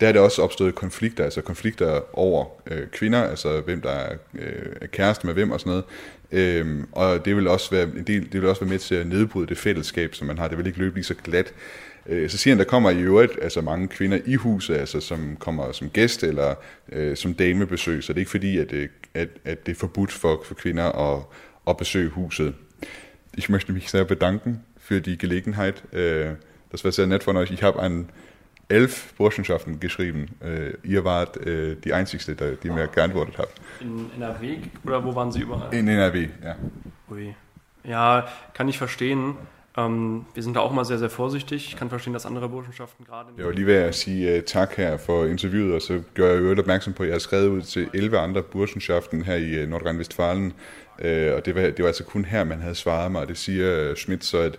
der er det også opstået konflikter, altså konflikter over øh, kvinder, altså hvem der er, øh, er kæreste med hvem og sådan noget. Øhm, og det vil også være en del, det vil også være med til at nedbryde det fællesskab, som man har. Det vil ikke løbe lige så glat. Øh, så siger han, der kommer i øvrigt altså mange kvinder i huset, altså som kommer som gæst eller øh, som damebesøg, så det er ikke fordi, at, det, at, at det er forbudt for, for kvinder at, at besøge huset. Ich möchte mich sehr bedanken für die Gelegenheit. Äh, das war sehr nett von euch. Ich habe an elf Burschenschaften geschrieben. Äh, ihr wart äh, die einzigste, die mir geantwortet habt. In NRW oder wo waren Sie überall? In NRW, ja. Ui. Ja, kann ich verstehen. Ähm, wir sind da auch mal sehr, sehr vorsichtig. Ich kann verstehen, dass andere Burschenschaften gerade... Jeg vil lige ved at sige uh, tak her for interviewet, og så gør jeg øvrigt opmærksom på, at jeg har skrevet ud til 11 andre Burschenschaften her i øh, uh, Nordrhein-Westfalen, uh, øh, og det var, det var altså kun her, man havde svaret mig, og det siger uh, Schmidt, så at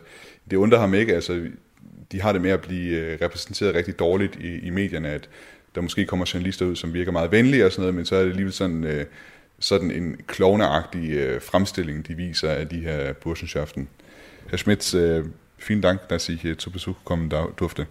det undrer ham ikke, altså de har det med at blive uh, repræsenteret rigtig dårligt i, i medierne, at der måske kommer journalister ud, som virker meget venlige og sådan noget, men så er det alligevel sådan, uh, sådan en klovneagtig uh, fremstilling, de viser af de her Burschenschaften. Herr Schmitz, äh, vielen Dank, dass Sie hier zu Besuch kommen durfte.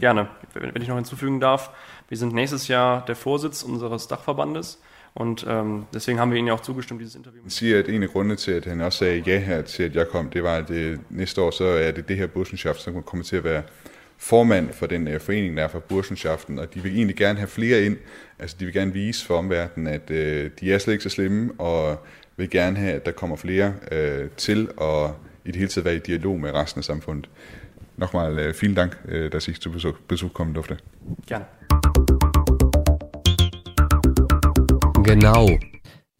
Gerne. Wenn ich noch hinzufügen darf, wir sind nächstes Jahr der Vorsitz unseres Dachverbandes. Und ähm, deswegen haben wir Ihnen ja auch zugestimmt, dieses Interview. Jeg siger, at en af grundene til, at han også sagde ja her til, at jeg kom, det var, at det, næste år så er det det her Burschenschaft, som kommer til at være formand for den uh, forening, der er for Burschenschaften, og de vil egentlig gerne have flere ind. Altså, de vil gerne vise for omverdenen, at uh, de er slet ikke så slemme, og vil gerne have, at der kommer flere uh, til, og i det hele taget være i dialog med resten af samfundet. Nochmal äh, vielen Dank, äh, dass ich zu Besuch, Besuch kommen durfte. Gerne. Genau.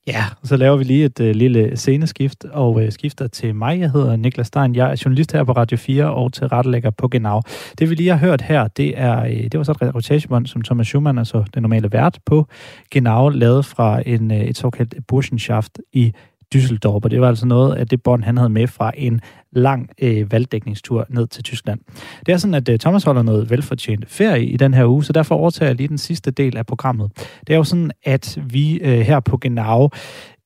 Ja, så laver vi lige et øh, lille sceneskift og øh, skifter til mig. Jeg hedder Niklas Stein. Jeg er journalist her på Radio 4 og til rettelægger på Genau. Det vi lige har hørt her, det er øh, det var så et reportagebånd, som Thomas Schumann, altså den normale vært på Genau, lavede fra en, øh, et såkaldt Burschenschaft i Düsseldorf, og det var altså noget af det bånd, han havde med fra en lang øh, valgdækningstur ned til Tyskland. Det er sådan, at øh, Thomas holder noget velfortjent ferie i den her uge, så derfor overtager jeg lige den sidste del af programmet. Det er jo sådan, at vi øh, her på Genau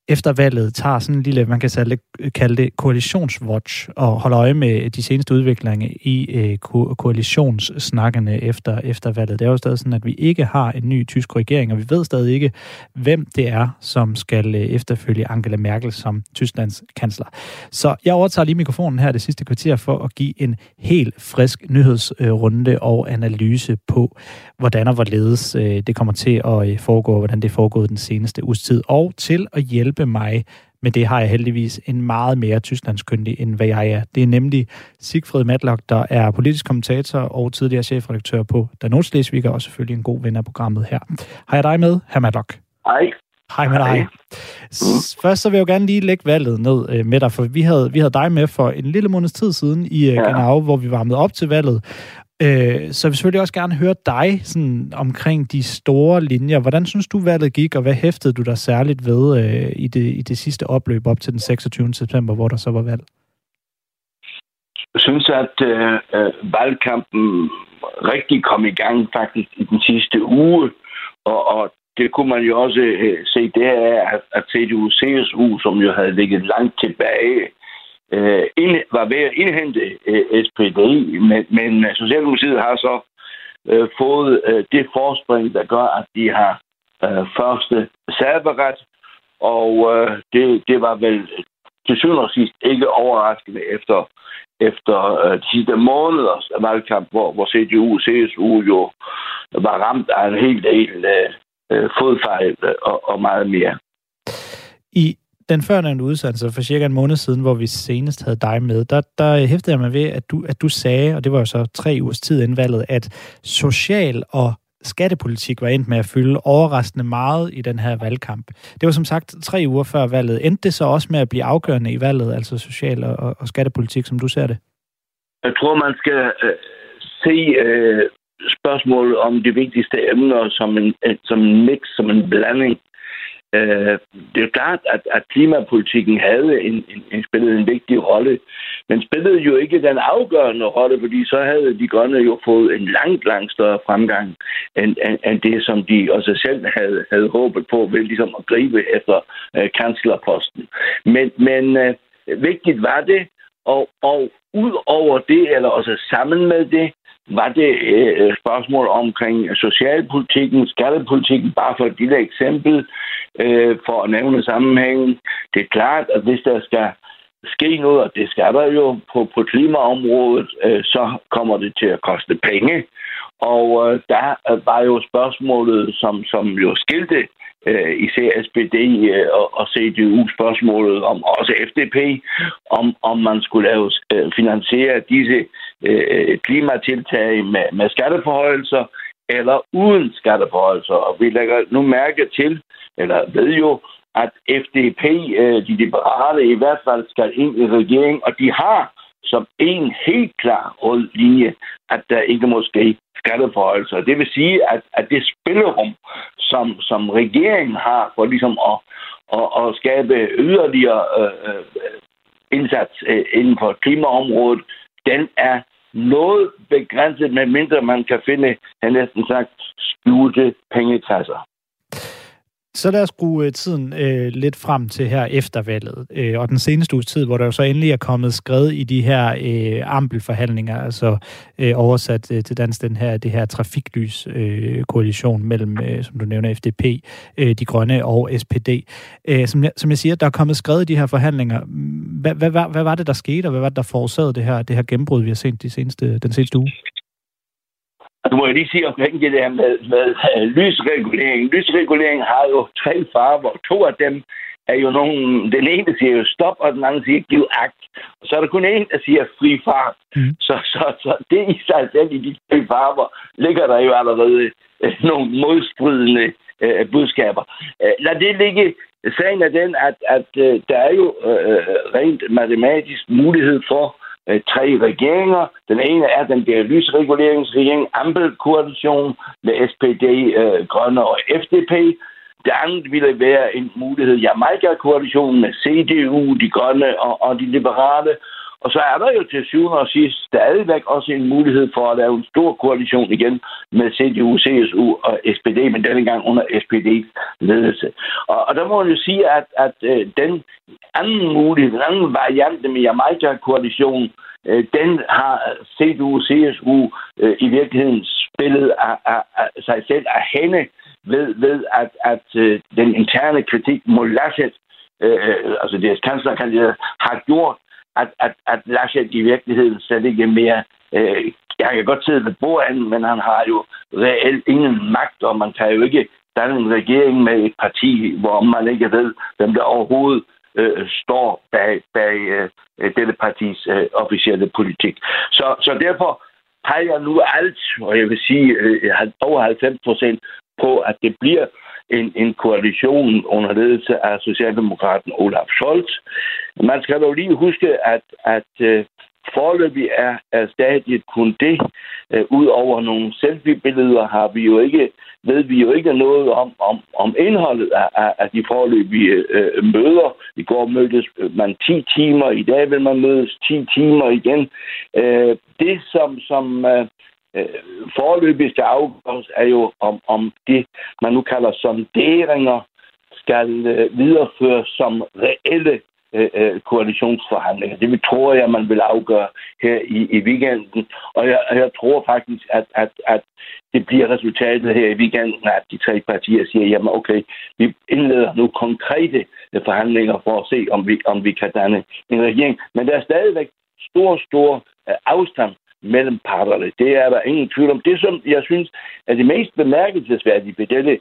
efter valget tager sådan en lille, man kan kalde det koalitionswatch, og holder øje med de seneste udviklinger i øh, ko- koalitionssnakkene efter, efter valget. Det er jo stadig sådan, at vi ikke har en ny tysk regering, og vi ved stadig ikke, hvem det er, som skal øh, efterfølge Angela Merkel som Tysklands kansler. Så jeg overtager lige mikrofonen her det sidste kvarter for at give en helt frisk nyhedsrunde øh, og analyse på, hvordan og hvorledes øh, det kommer til at øh, foregå, hvordan det er foregået den seneste uges tid, og til at hjælpe mig med det har jeg heldigvis en meget mere tysklandskyndig, end hvad jeg er. Det er nemlig Sigfrid Matlock, der er politisk kommentator og tidligere chefredaktør på Danone Slesvig, og selvfølgelig en god ven af programmet her. Har jeg dig med, herr Matlock? Hej. Hej med dig. Først så vil jeg jo gerne lige lægge valget ned øh, med dig, for vi havde, vi havde dig med for en lille måneds tid siden i øh, ja. Genau, hvor vi varmede op til valget. Øh, så jeg vil selvfølgelig også gerne høre dig sådan, omkring de store linjer. Hvordan synes du, valget gik, og hvad hæftede du dig særligt ved øh, i, det, i det sidste opløb op til den 26. september, hvor der så var valg? Jeg synes, at øh, valgkampen rigtig kom i gang faktisk i den sidste uge, og, og det kunne man jo også øh, se, det er, at, at CDU-CSU, som jo havde ligget langt tilbage, øh, ind, var ved at indhente øh, SPD, men, men øh, Socialdemokratiet har så øh, fået øh, det forspring, der gør, at de har øh, første serveret, og øh, det, det var vel til syvende og sidst ikke overraskende efter, efter øh, de sidste måneders valgkamp, hvor, hvor CDU og CSU jo var ramt af en hel del øh, øh fodfejl øh, og, og meget mere. I den førnævnte udsendelse for cirka en måned siden, hvor vi senest havde dig med, der, der hæftede jeg mig ved, at du, at du sagde, og det var jo så tre ugers tid inden valget, at social og skattepolitik var endt med at fylde overraskende meget i den her valgkamp. Det var som sagt tre uger før valget. Endte det så også med at blive afgørende i valget, altså social og, og skattepolitik, som du ser det? Jeg tror, man skal øh, se øh, spørgsmålet om de vigtigste emner som en, som en mix, som en blanding. Øh, det er klart, at, at klimapolitikken havde en, en, en spillet en vigtig rolle, men spillede jo ikke den afgørende rolle, fordi så havde de grønne jo fået en langt, langt større fremgang, end, end, end det, som de også selv havde, havde håbet på ved ligesom at gribe efter øh, kanslerposten. Men, men øh, vigtigt var det, og, og ud over det, eller også sammen med det, var det øh, et spørgsmål omkring socialpolitikken, skattepolitikken, bare for et lille eksempel, øh, for at nævne sammenhængen. Det er klart, at hvis der skal ske noget, og det skal der jo på, på klimaområdet, øh, så kommer det til at koste penge. Og øh, der var jo spørgsmålet, som, som jo skilte øh, især SPD øh, og, og CDU spørgsmålet om også FDP, om, om man skulle lave, øh, finansiere disse øh, øh klimatiltag med, med skatteforhøjelser eller uden skatteforhøjelser. Og vi lægger nu mærke til, eller ved jo, at FDP, øh, de liberale i hvert fald, skal ind i regeringen, og de har som en helt klar rød linje, at der ikke må ske skatteforholdelser. Det vil sige, at, at det spillerum, som, som regeringen har for ligesom at, at, at skabe yderligere øh, øh indsats øh, inden for klimaområdet, den er noget begrænset, medmindre man kan finde, han næsten sagt, skjulte pengekasser. Så lad os bruge øh, tiden øh, lidt frem til her efter valget, øh, og den seneste uges tid, hvor der jo så endelig er kommet skred i de her øh, ampelforhandlinger, altså øh, oversat øh, til dansk den her, det her trafiklys-koalition øh, mellem, øh, som du nævner, FDP, øh, De Grønne og SPD. Øh, som, jeg, som jeg siger, der er kommet skred i de her forhandlinger. Hvad, hvad, hvad, hvad var det, der skete, og hvad var det, der forårsagede det her, det her gennembrud, vi har set de seneste, den seneste uge? Du må jeg lige sige omkring det der med, med uh, lysregulering. Lysregulering har jo tre farver. To af dem er jo nogen... Den ene siger jo stop, og den anden siger giv akt. Og så er der kun en, der siger fri fart. Mm. Så, så, så det i sig selv i de tre farver ligger der jo allerede uh, nogle modstridende uh, budskaber. Uh, lad det ligge. Sagen er den, at, at uh, der er jo uh, rent matematisk mulighed for øh, tre regeringer. Den ene er den der lysreguleringsregering, Ampel-koalition med SPD, øh, Grønne og FDP. Det andet ville være en mulighed, Jamaica-koalitionen med CDU, de grønne og, og de liberale. Og så er der jo til syvende og sidst stadigvæk også en mulighed for at lave en stor koalition igen med CDU, CSU og SPD, men denne gang under SPD's ledelse. Og, og der må man jo sige, at, at øh, den anden mulighed, den anden variant med Jamaica-koalitionen, øh, den har CDU, CSU øh, i virkeligheden spillet af, af, af sig selv af hende ved, ved at, at øh, den interne kritik mod Laschet, øh, øh, altså deres kanslerkandidat, har gjort, at, at, at Laschet i virkeligheden slet ikke mere... Øh, jeg kan godt sidde ved bordet, men han har jo reelt ingen magt, og man kan jo ikke danne en regering med et parti, hvor man ikke ved, hvem der overhovedet øh, står bag, bag øh, dette partis øh, officielle politik. Så, så derfor peger nu alt, og jeg vil sige øh, over 90 procent, på, at det bliver en, en koalition under ledelse af Socialdemokraten Olaf Scholz. Man skal dog lige huske, at, at øh, forløbig er, er stadiet kun det. Øh, Udover nogle selfie-billeder har vi jo ikke, ved vi jo ikke noget om, om, om indholdet af, af, af de forløbige øh, møder. I går mødtes man 10 timer, i dag vil man mødes 10 timer igen. Øh, det, som, som øh, øh, forløbigste afgørelse er jo, om, om det, man nu kalder sonderinger, skal øh, videreføres som reelle øh, øh koalitionsforhandlinger. Det tror jeg, man vil afgøre her i, i weekenden. Og jeg, jeg tror faktisk, at, at, at det bliver resultatet her i weekenden, at de tre partier siger, jamen okay, vi indleder nu konkrete øh, forhandlinger for at se, om vi, om vi kan danne en regering. Men der er stadigvæk stor, stor øh, afstand mellem parterne. Det er der ingen tvivl om. Det, som jeg synes er det mest bemærkelsesværdige ved denne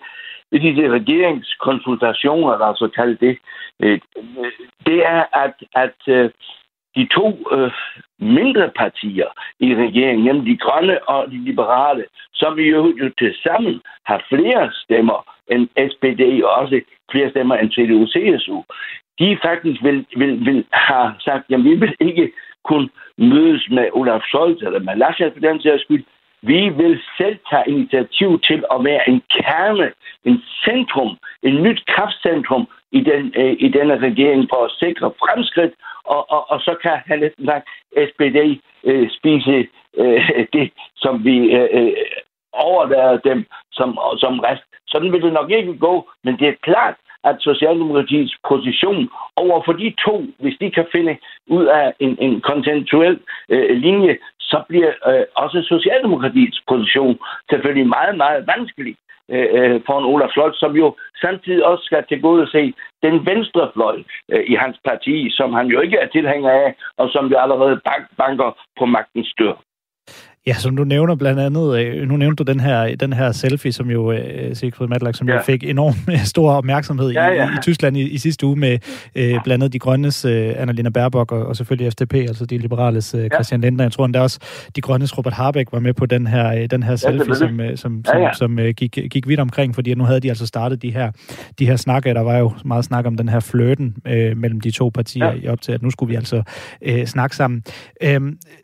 ved disse regeringskonsultationer, der så kaldt det, øh, det er, at, at øh, de to øh, mindre partier i regeringen, nemlig de grønne og de liberale, som jo, jo til sammen har flere stemmer end SPD og også flere stemmer end CDU-CSU, de faktisk vil, vil, vil have sagt, at vi vil ikke kun mødes med Olaf Scholz eller med Laschet for den sags skyld. Vi vil selv tage initiativ til at være en kerne, en centrum, en nyt kraftcentrum i, den, øh, i denne regering for at sikre fremskridt, og, og, og så kan han næsten sagt SPD øh, spise øh, det, som vi øh, øh overlader dem som, som rest. Sådan vil det nok ikke gå, men det er klart, at Socialdemokratiets position over for de to, hvis de kan finde ud af en, en konsensuel øh, linje, så bliver øh, også Socialdemokratiets position selvfølgelig meget, meget vanskelig øh, øh for en Olaf Scholz, som jo samtidig også skal til gode se den venstre fløj øh, i hans parti, som han jo ikke er tilhænger af, og som jo allerede bank, banker på magtens dør. Ja, som du nævner blandt andet, øh, nu nævnte du den her, den her selfie, som jo, øh, Sigfrid Matlack, som ja. jo fik enorm stor opmærksomhed ja, ja. I, i Tyskland i, i sidste uge med øh, blandt andet de grønnes øh, Annalena Baerbock og, og selvfølgelig FDP, altså de liberales øh, Christian ja. Lindner. Jeg tror endda også, de grønnes Robert Harbeck var med på den her, øh, den her selfie, ja, som, øh, som, ja, ja. som, som øh, gik, gik vidt omkring, fordi nu havde de altså startet de her, de her snakker. Der var jo meget snak om den her flirten øh, mellem de to partier ja. i op til, at nu skulle vi altså øh, snakke sammen. Øh,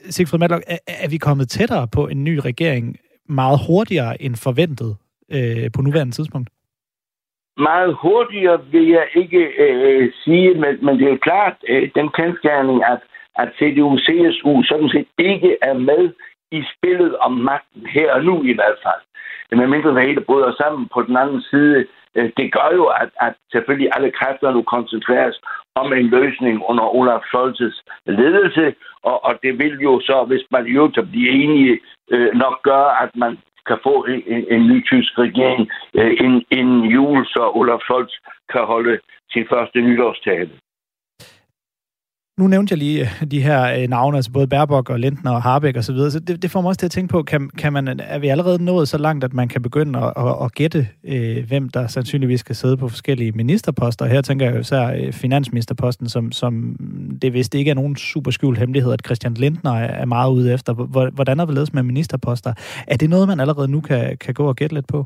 Sigfrid Matlack, er, er vi kommet tættere på en ny regering meget hurtigere end forventet øh, på nuværende tidspunkt? Meget hurtigere vil jeg ikke øh, sige, men, men det er jo klart øh, den kendskærning, at, at CDU-CSU sådan set ikke er med i spillet om magten her og nu i hvert fald. Men mindre det hele bryder sammen på den anden side, øh, det gør jo, at, at selvfølgelig alle kræfter nu koncentreres om en løsning under Olaf Scholz's ledelse, og, og det vil jo så, hvis man jo til blive enige, øh, nok gøre, at man kan få en, en, en ny tysk regering øh, inden, inden jul, så Olaf Scholz kan holde sin første nytårstale. Nu nævnte jeg lige øh, de her øh, navne, altså både Baerbock og Lindner og Harbeck osv., så, så det, det får mig også til at tænke på, kan, kan man, er vi allerede nået så langt, at man kan begynde at, at, at gætte, øh, hvem der sandsynligvis skal sidde på forskellige ministerposter? Her tænker jeg jo især øh, finansministerposten, som, som det vist ikke er nogen super skjult hemmelighed, at Christian Lindner er meget ude efter. Hvordan er det med ministerposter? Er det noget, man allerede nu kan, kan gå og gætte lidt på?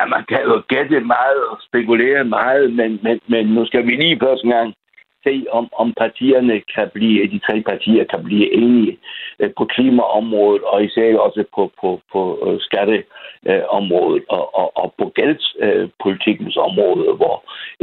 Ja, man kan jo gætte meget og spekulere meget, men, men, men nu skal vi lige først en gang se, om, om partierne kan blive, de tre partier kan blive enige øh, på klimaområdet, og især også på, på, på øh, skatteområdet øh, og, og, og på gældspolitikens område, hvor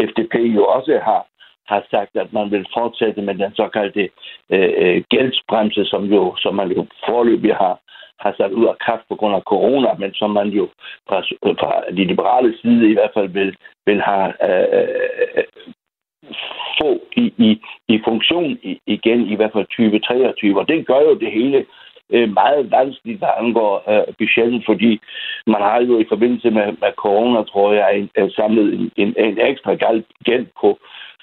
FDP jo også har har sagt, at man vil fortsætte med den såkaldte øh, gældsbremse, som, jo, som man jo forløbig har, har sat ud af kraft på grund af corona, men som man jo fra, fra de liberale side i hvert fald vil, vil have øh, få i, i, i funktion igen, i hvert fald 2023. Og det gør jo det hele øh, meget vanskeligt, hvad angår øh, budgettet, fordi man har jo i forbindelse med, med corona, tror jeg, en, øh, samlet en, en, en ekstra gæld på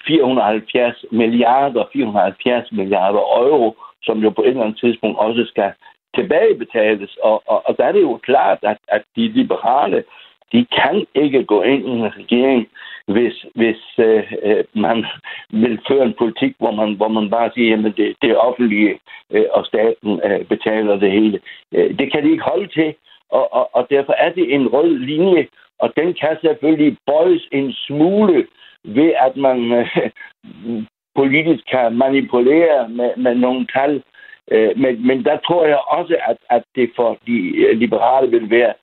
470 milliarder, 470 milliarder euro, som jo på et eller andet tidspunkt også skal tilbagebetales. Og, og, og der er det jo klart, at, at de liberale de kan ikke gå ind i en regering, hvis, hvis øh, øh, man vil føre en politik, hvor man, hvor man bare siger, at det, det offentlige øh, og staten øh, betaler det hele. Øh, det kan de ikke holde til, og, og, og derfor er det en rød linje, og den kan selvfølgelig bøjes en smule ved, at man øh, politisk kan manipulere med, med nogle tal. Øh, men, men der tror jeg også, at, at det for de øh, liberale vil være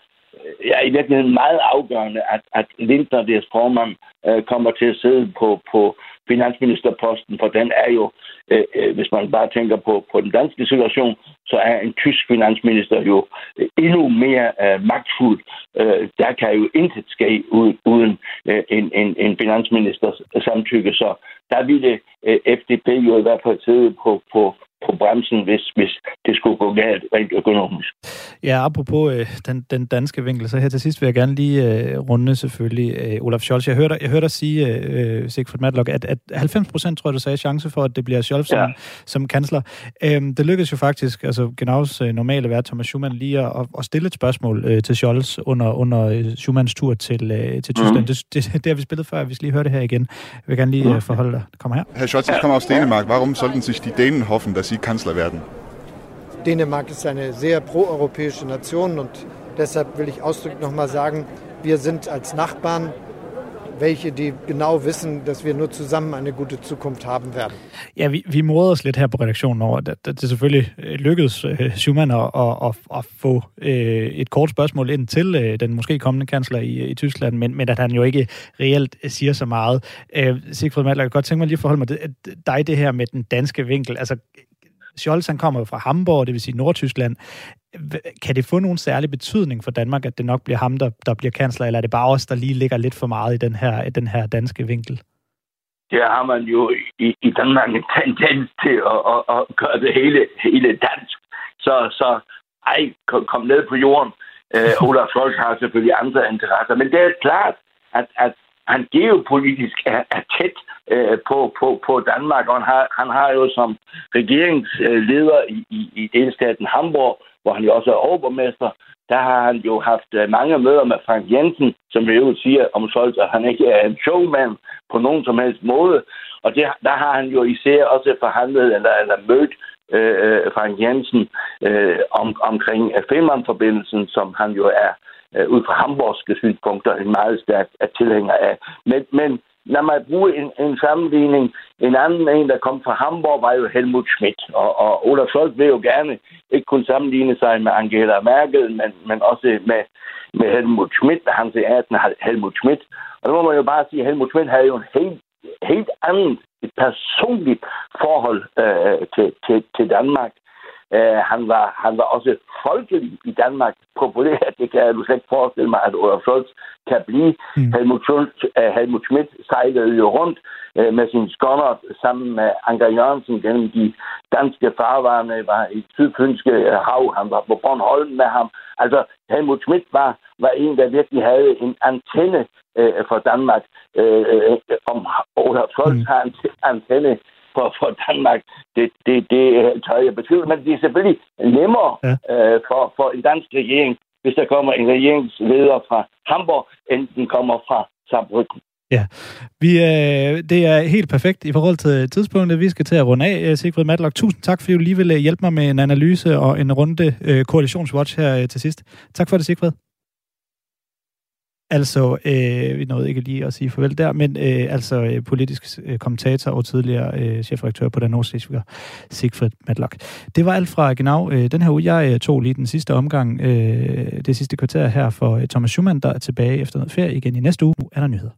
ja, i virkeligheden meget afgørende, at, at Lindner, deres formand, øh, kommer til at sidde på, på finansministerposten, for den er jo, øh, øh hvis man bare tænker på, på den danske situation, så er en tysk finansminister jo øh, endnu mere øh, magtfuld. Øh, der kan jo intet ske uden øh, en, en, en finansministers samtykke, så der ville øh, FDP jo i hvert fald sidde på, på, på bremsen, hvis, hvis det skulle gå galt rent økonomisk. Ja, apropos øh, den, den danske vinkel, så her til sidst vil jeg gerne lige øh, runde selvfølgelig øh, Olaf Scholz. Jeg hørte, jeg hørte dig sige, øh, Sigfrid Matlock, at, at 90 procent, tror jeg, du sagde, chance for, at det bliver Scholz ja. som, som kansler. Øhm, det lykkedes jo faktisk, altså Genaus øh, normale vært, Thomas Schumann, lige at, at stille et spørgsmål øh, til Scholz under, under øh, Schumanns tur til, øh, til Tyskland. Mm. Det, det, det har vi spillet før, vi skal lige høre det her igen. Jeg vil gerne lige mm. øh, forholde dig. Kom her. Herr Scholz, ich komme aus Dänemark. Warum sollten sich die Dänen hoffen, dass Sie Kanzler werden? Dänemark ist eine sehr proeuropäische Nation und deshalb will ich ausdrücklich nochmal sagen, wir sind als Nachbarn welche die genau wissen, dass wir nur zusammen eine gute Zukunft haben werden. Ja, vi, vi morede os lidt her på redaktionen over, at det det selvfølgelig øh, lykkedes uh, Schumann at, at, at, at få øh, et kort spørgsmål ind til den måske kommende kansler i, i Tyskland, men, men at han jo ikke reelt siger så meget. Uh, Sigfrid Madler, jeg kan godt tænke mig lige at forholde mig til dig det her med den danske vinkel. Altså, Scholz han kommer fra Hamburg, det vil sige Nordtyskland. Kan det få nogen særlig betydning for Danmark, at det nok bliver ham, der, der bliver kansler, eller er det bare os, der lige ligger lidt for meget i den her, i den her danske vinkel? Der har man jo i, i Danmark en tendens til at, at, at gøre det hele, hele dansk. Så, så ej, kom, kom ned på jorden. Uh, Olaf Scholz har selvfølgelig andre interesser, men det er klart, at, at han geopolitisk er, er tæt øh, på, på, på Danmark, og han har, han har jo som regeringsleder i, i, i delstaten Hamburg, hvor han jo også er overborgmester, der har han jo haft øh, mange møder med Frank Jensen, som vi jo siger om Scholz, at han ikke er en showman på nogen som helst måde. Og det, der har han jo især også forhandlet eller, eller mødt øh, øh Frank Jensen øh, om, omkring Femern-forbindelsen, som han jo er øh, ud fra hamburgske synspunkter en meget stærk tilhænger af. Men, men lad mig bruge en, en sammenligning. En anden en, der kom fra Hamburg, var jo Helmut Schmidt. Og, og Olaf Scholz vil jo gerne ikke kun sammenligne sig med Angela Merkel, men, men også med, med Helmut Schmidt, med hans 18 Helmut Schmidt. Og der må man jo bare sige, at Helmut Schmidt havde jo en helt, helt andet et personligt forhold øh, til, til, til Danmark. Uh, han, var, han var også folkelig i Danmark, populær. Det kan jeg slet ikke forestille mig, at Olaf Scholz kan blive. Mm. Helmut, Schultz, uh, Helmut Schmidt sejlede jo rundt uh, med sin skånder sammen med Anker Jørgensen gennem de danske farvarne, var i sydfynske uh, hav. Han var på Bornholm med ham. Altså, Helmut Schmidt var, var en, der virkelig havde en antenne uh, for Danmark. Uh, om Olaf Scholz mm. har en antenne for, for Danmark, det, det, det tør jeg beskrive. Men det er selvfølgelig nemmere ja. øh, for, for en dansk regering, hvis der kommer en regeringsleder fra Hamburg, end den kommer fra Saarbrücken. Ja, vi, øh, det er helt perfekt i forhold til tidspunktet. Vi skal til at runde af. Sigfrid Matlock, tusind tak, fordi du lige ville hjælpe mig med en analyse og en runde øh, koalitionswatch her øh, til sidst. Tak for det, Sigfrid. Altså, øh, vi nåede ikke lige at sige farvel der, men øh, altså øh, politisk øh, kommentator og tidligere øh, chefredaktør på den nordslesviger, Sigfrid Matlock. Det var alt fra Genau øh, den her uge. Jeg øh, tog lige den sidste omgang, øh, det sidste kvarter her for øh, Thomas Schumann, der er tilbage efter noget ferie igen i næste uge. Er der nyheder?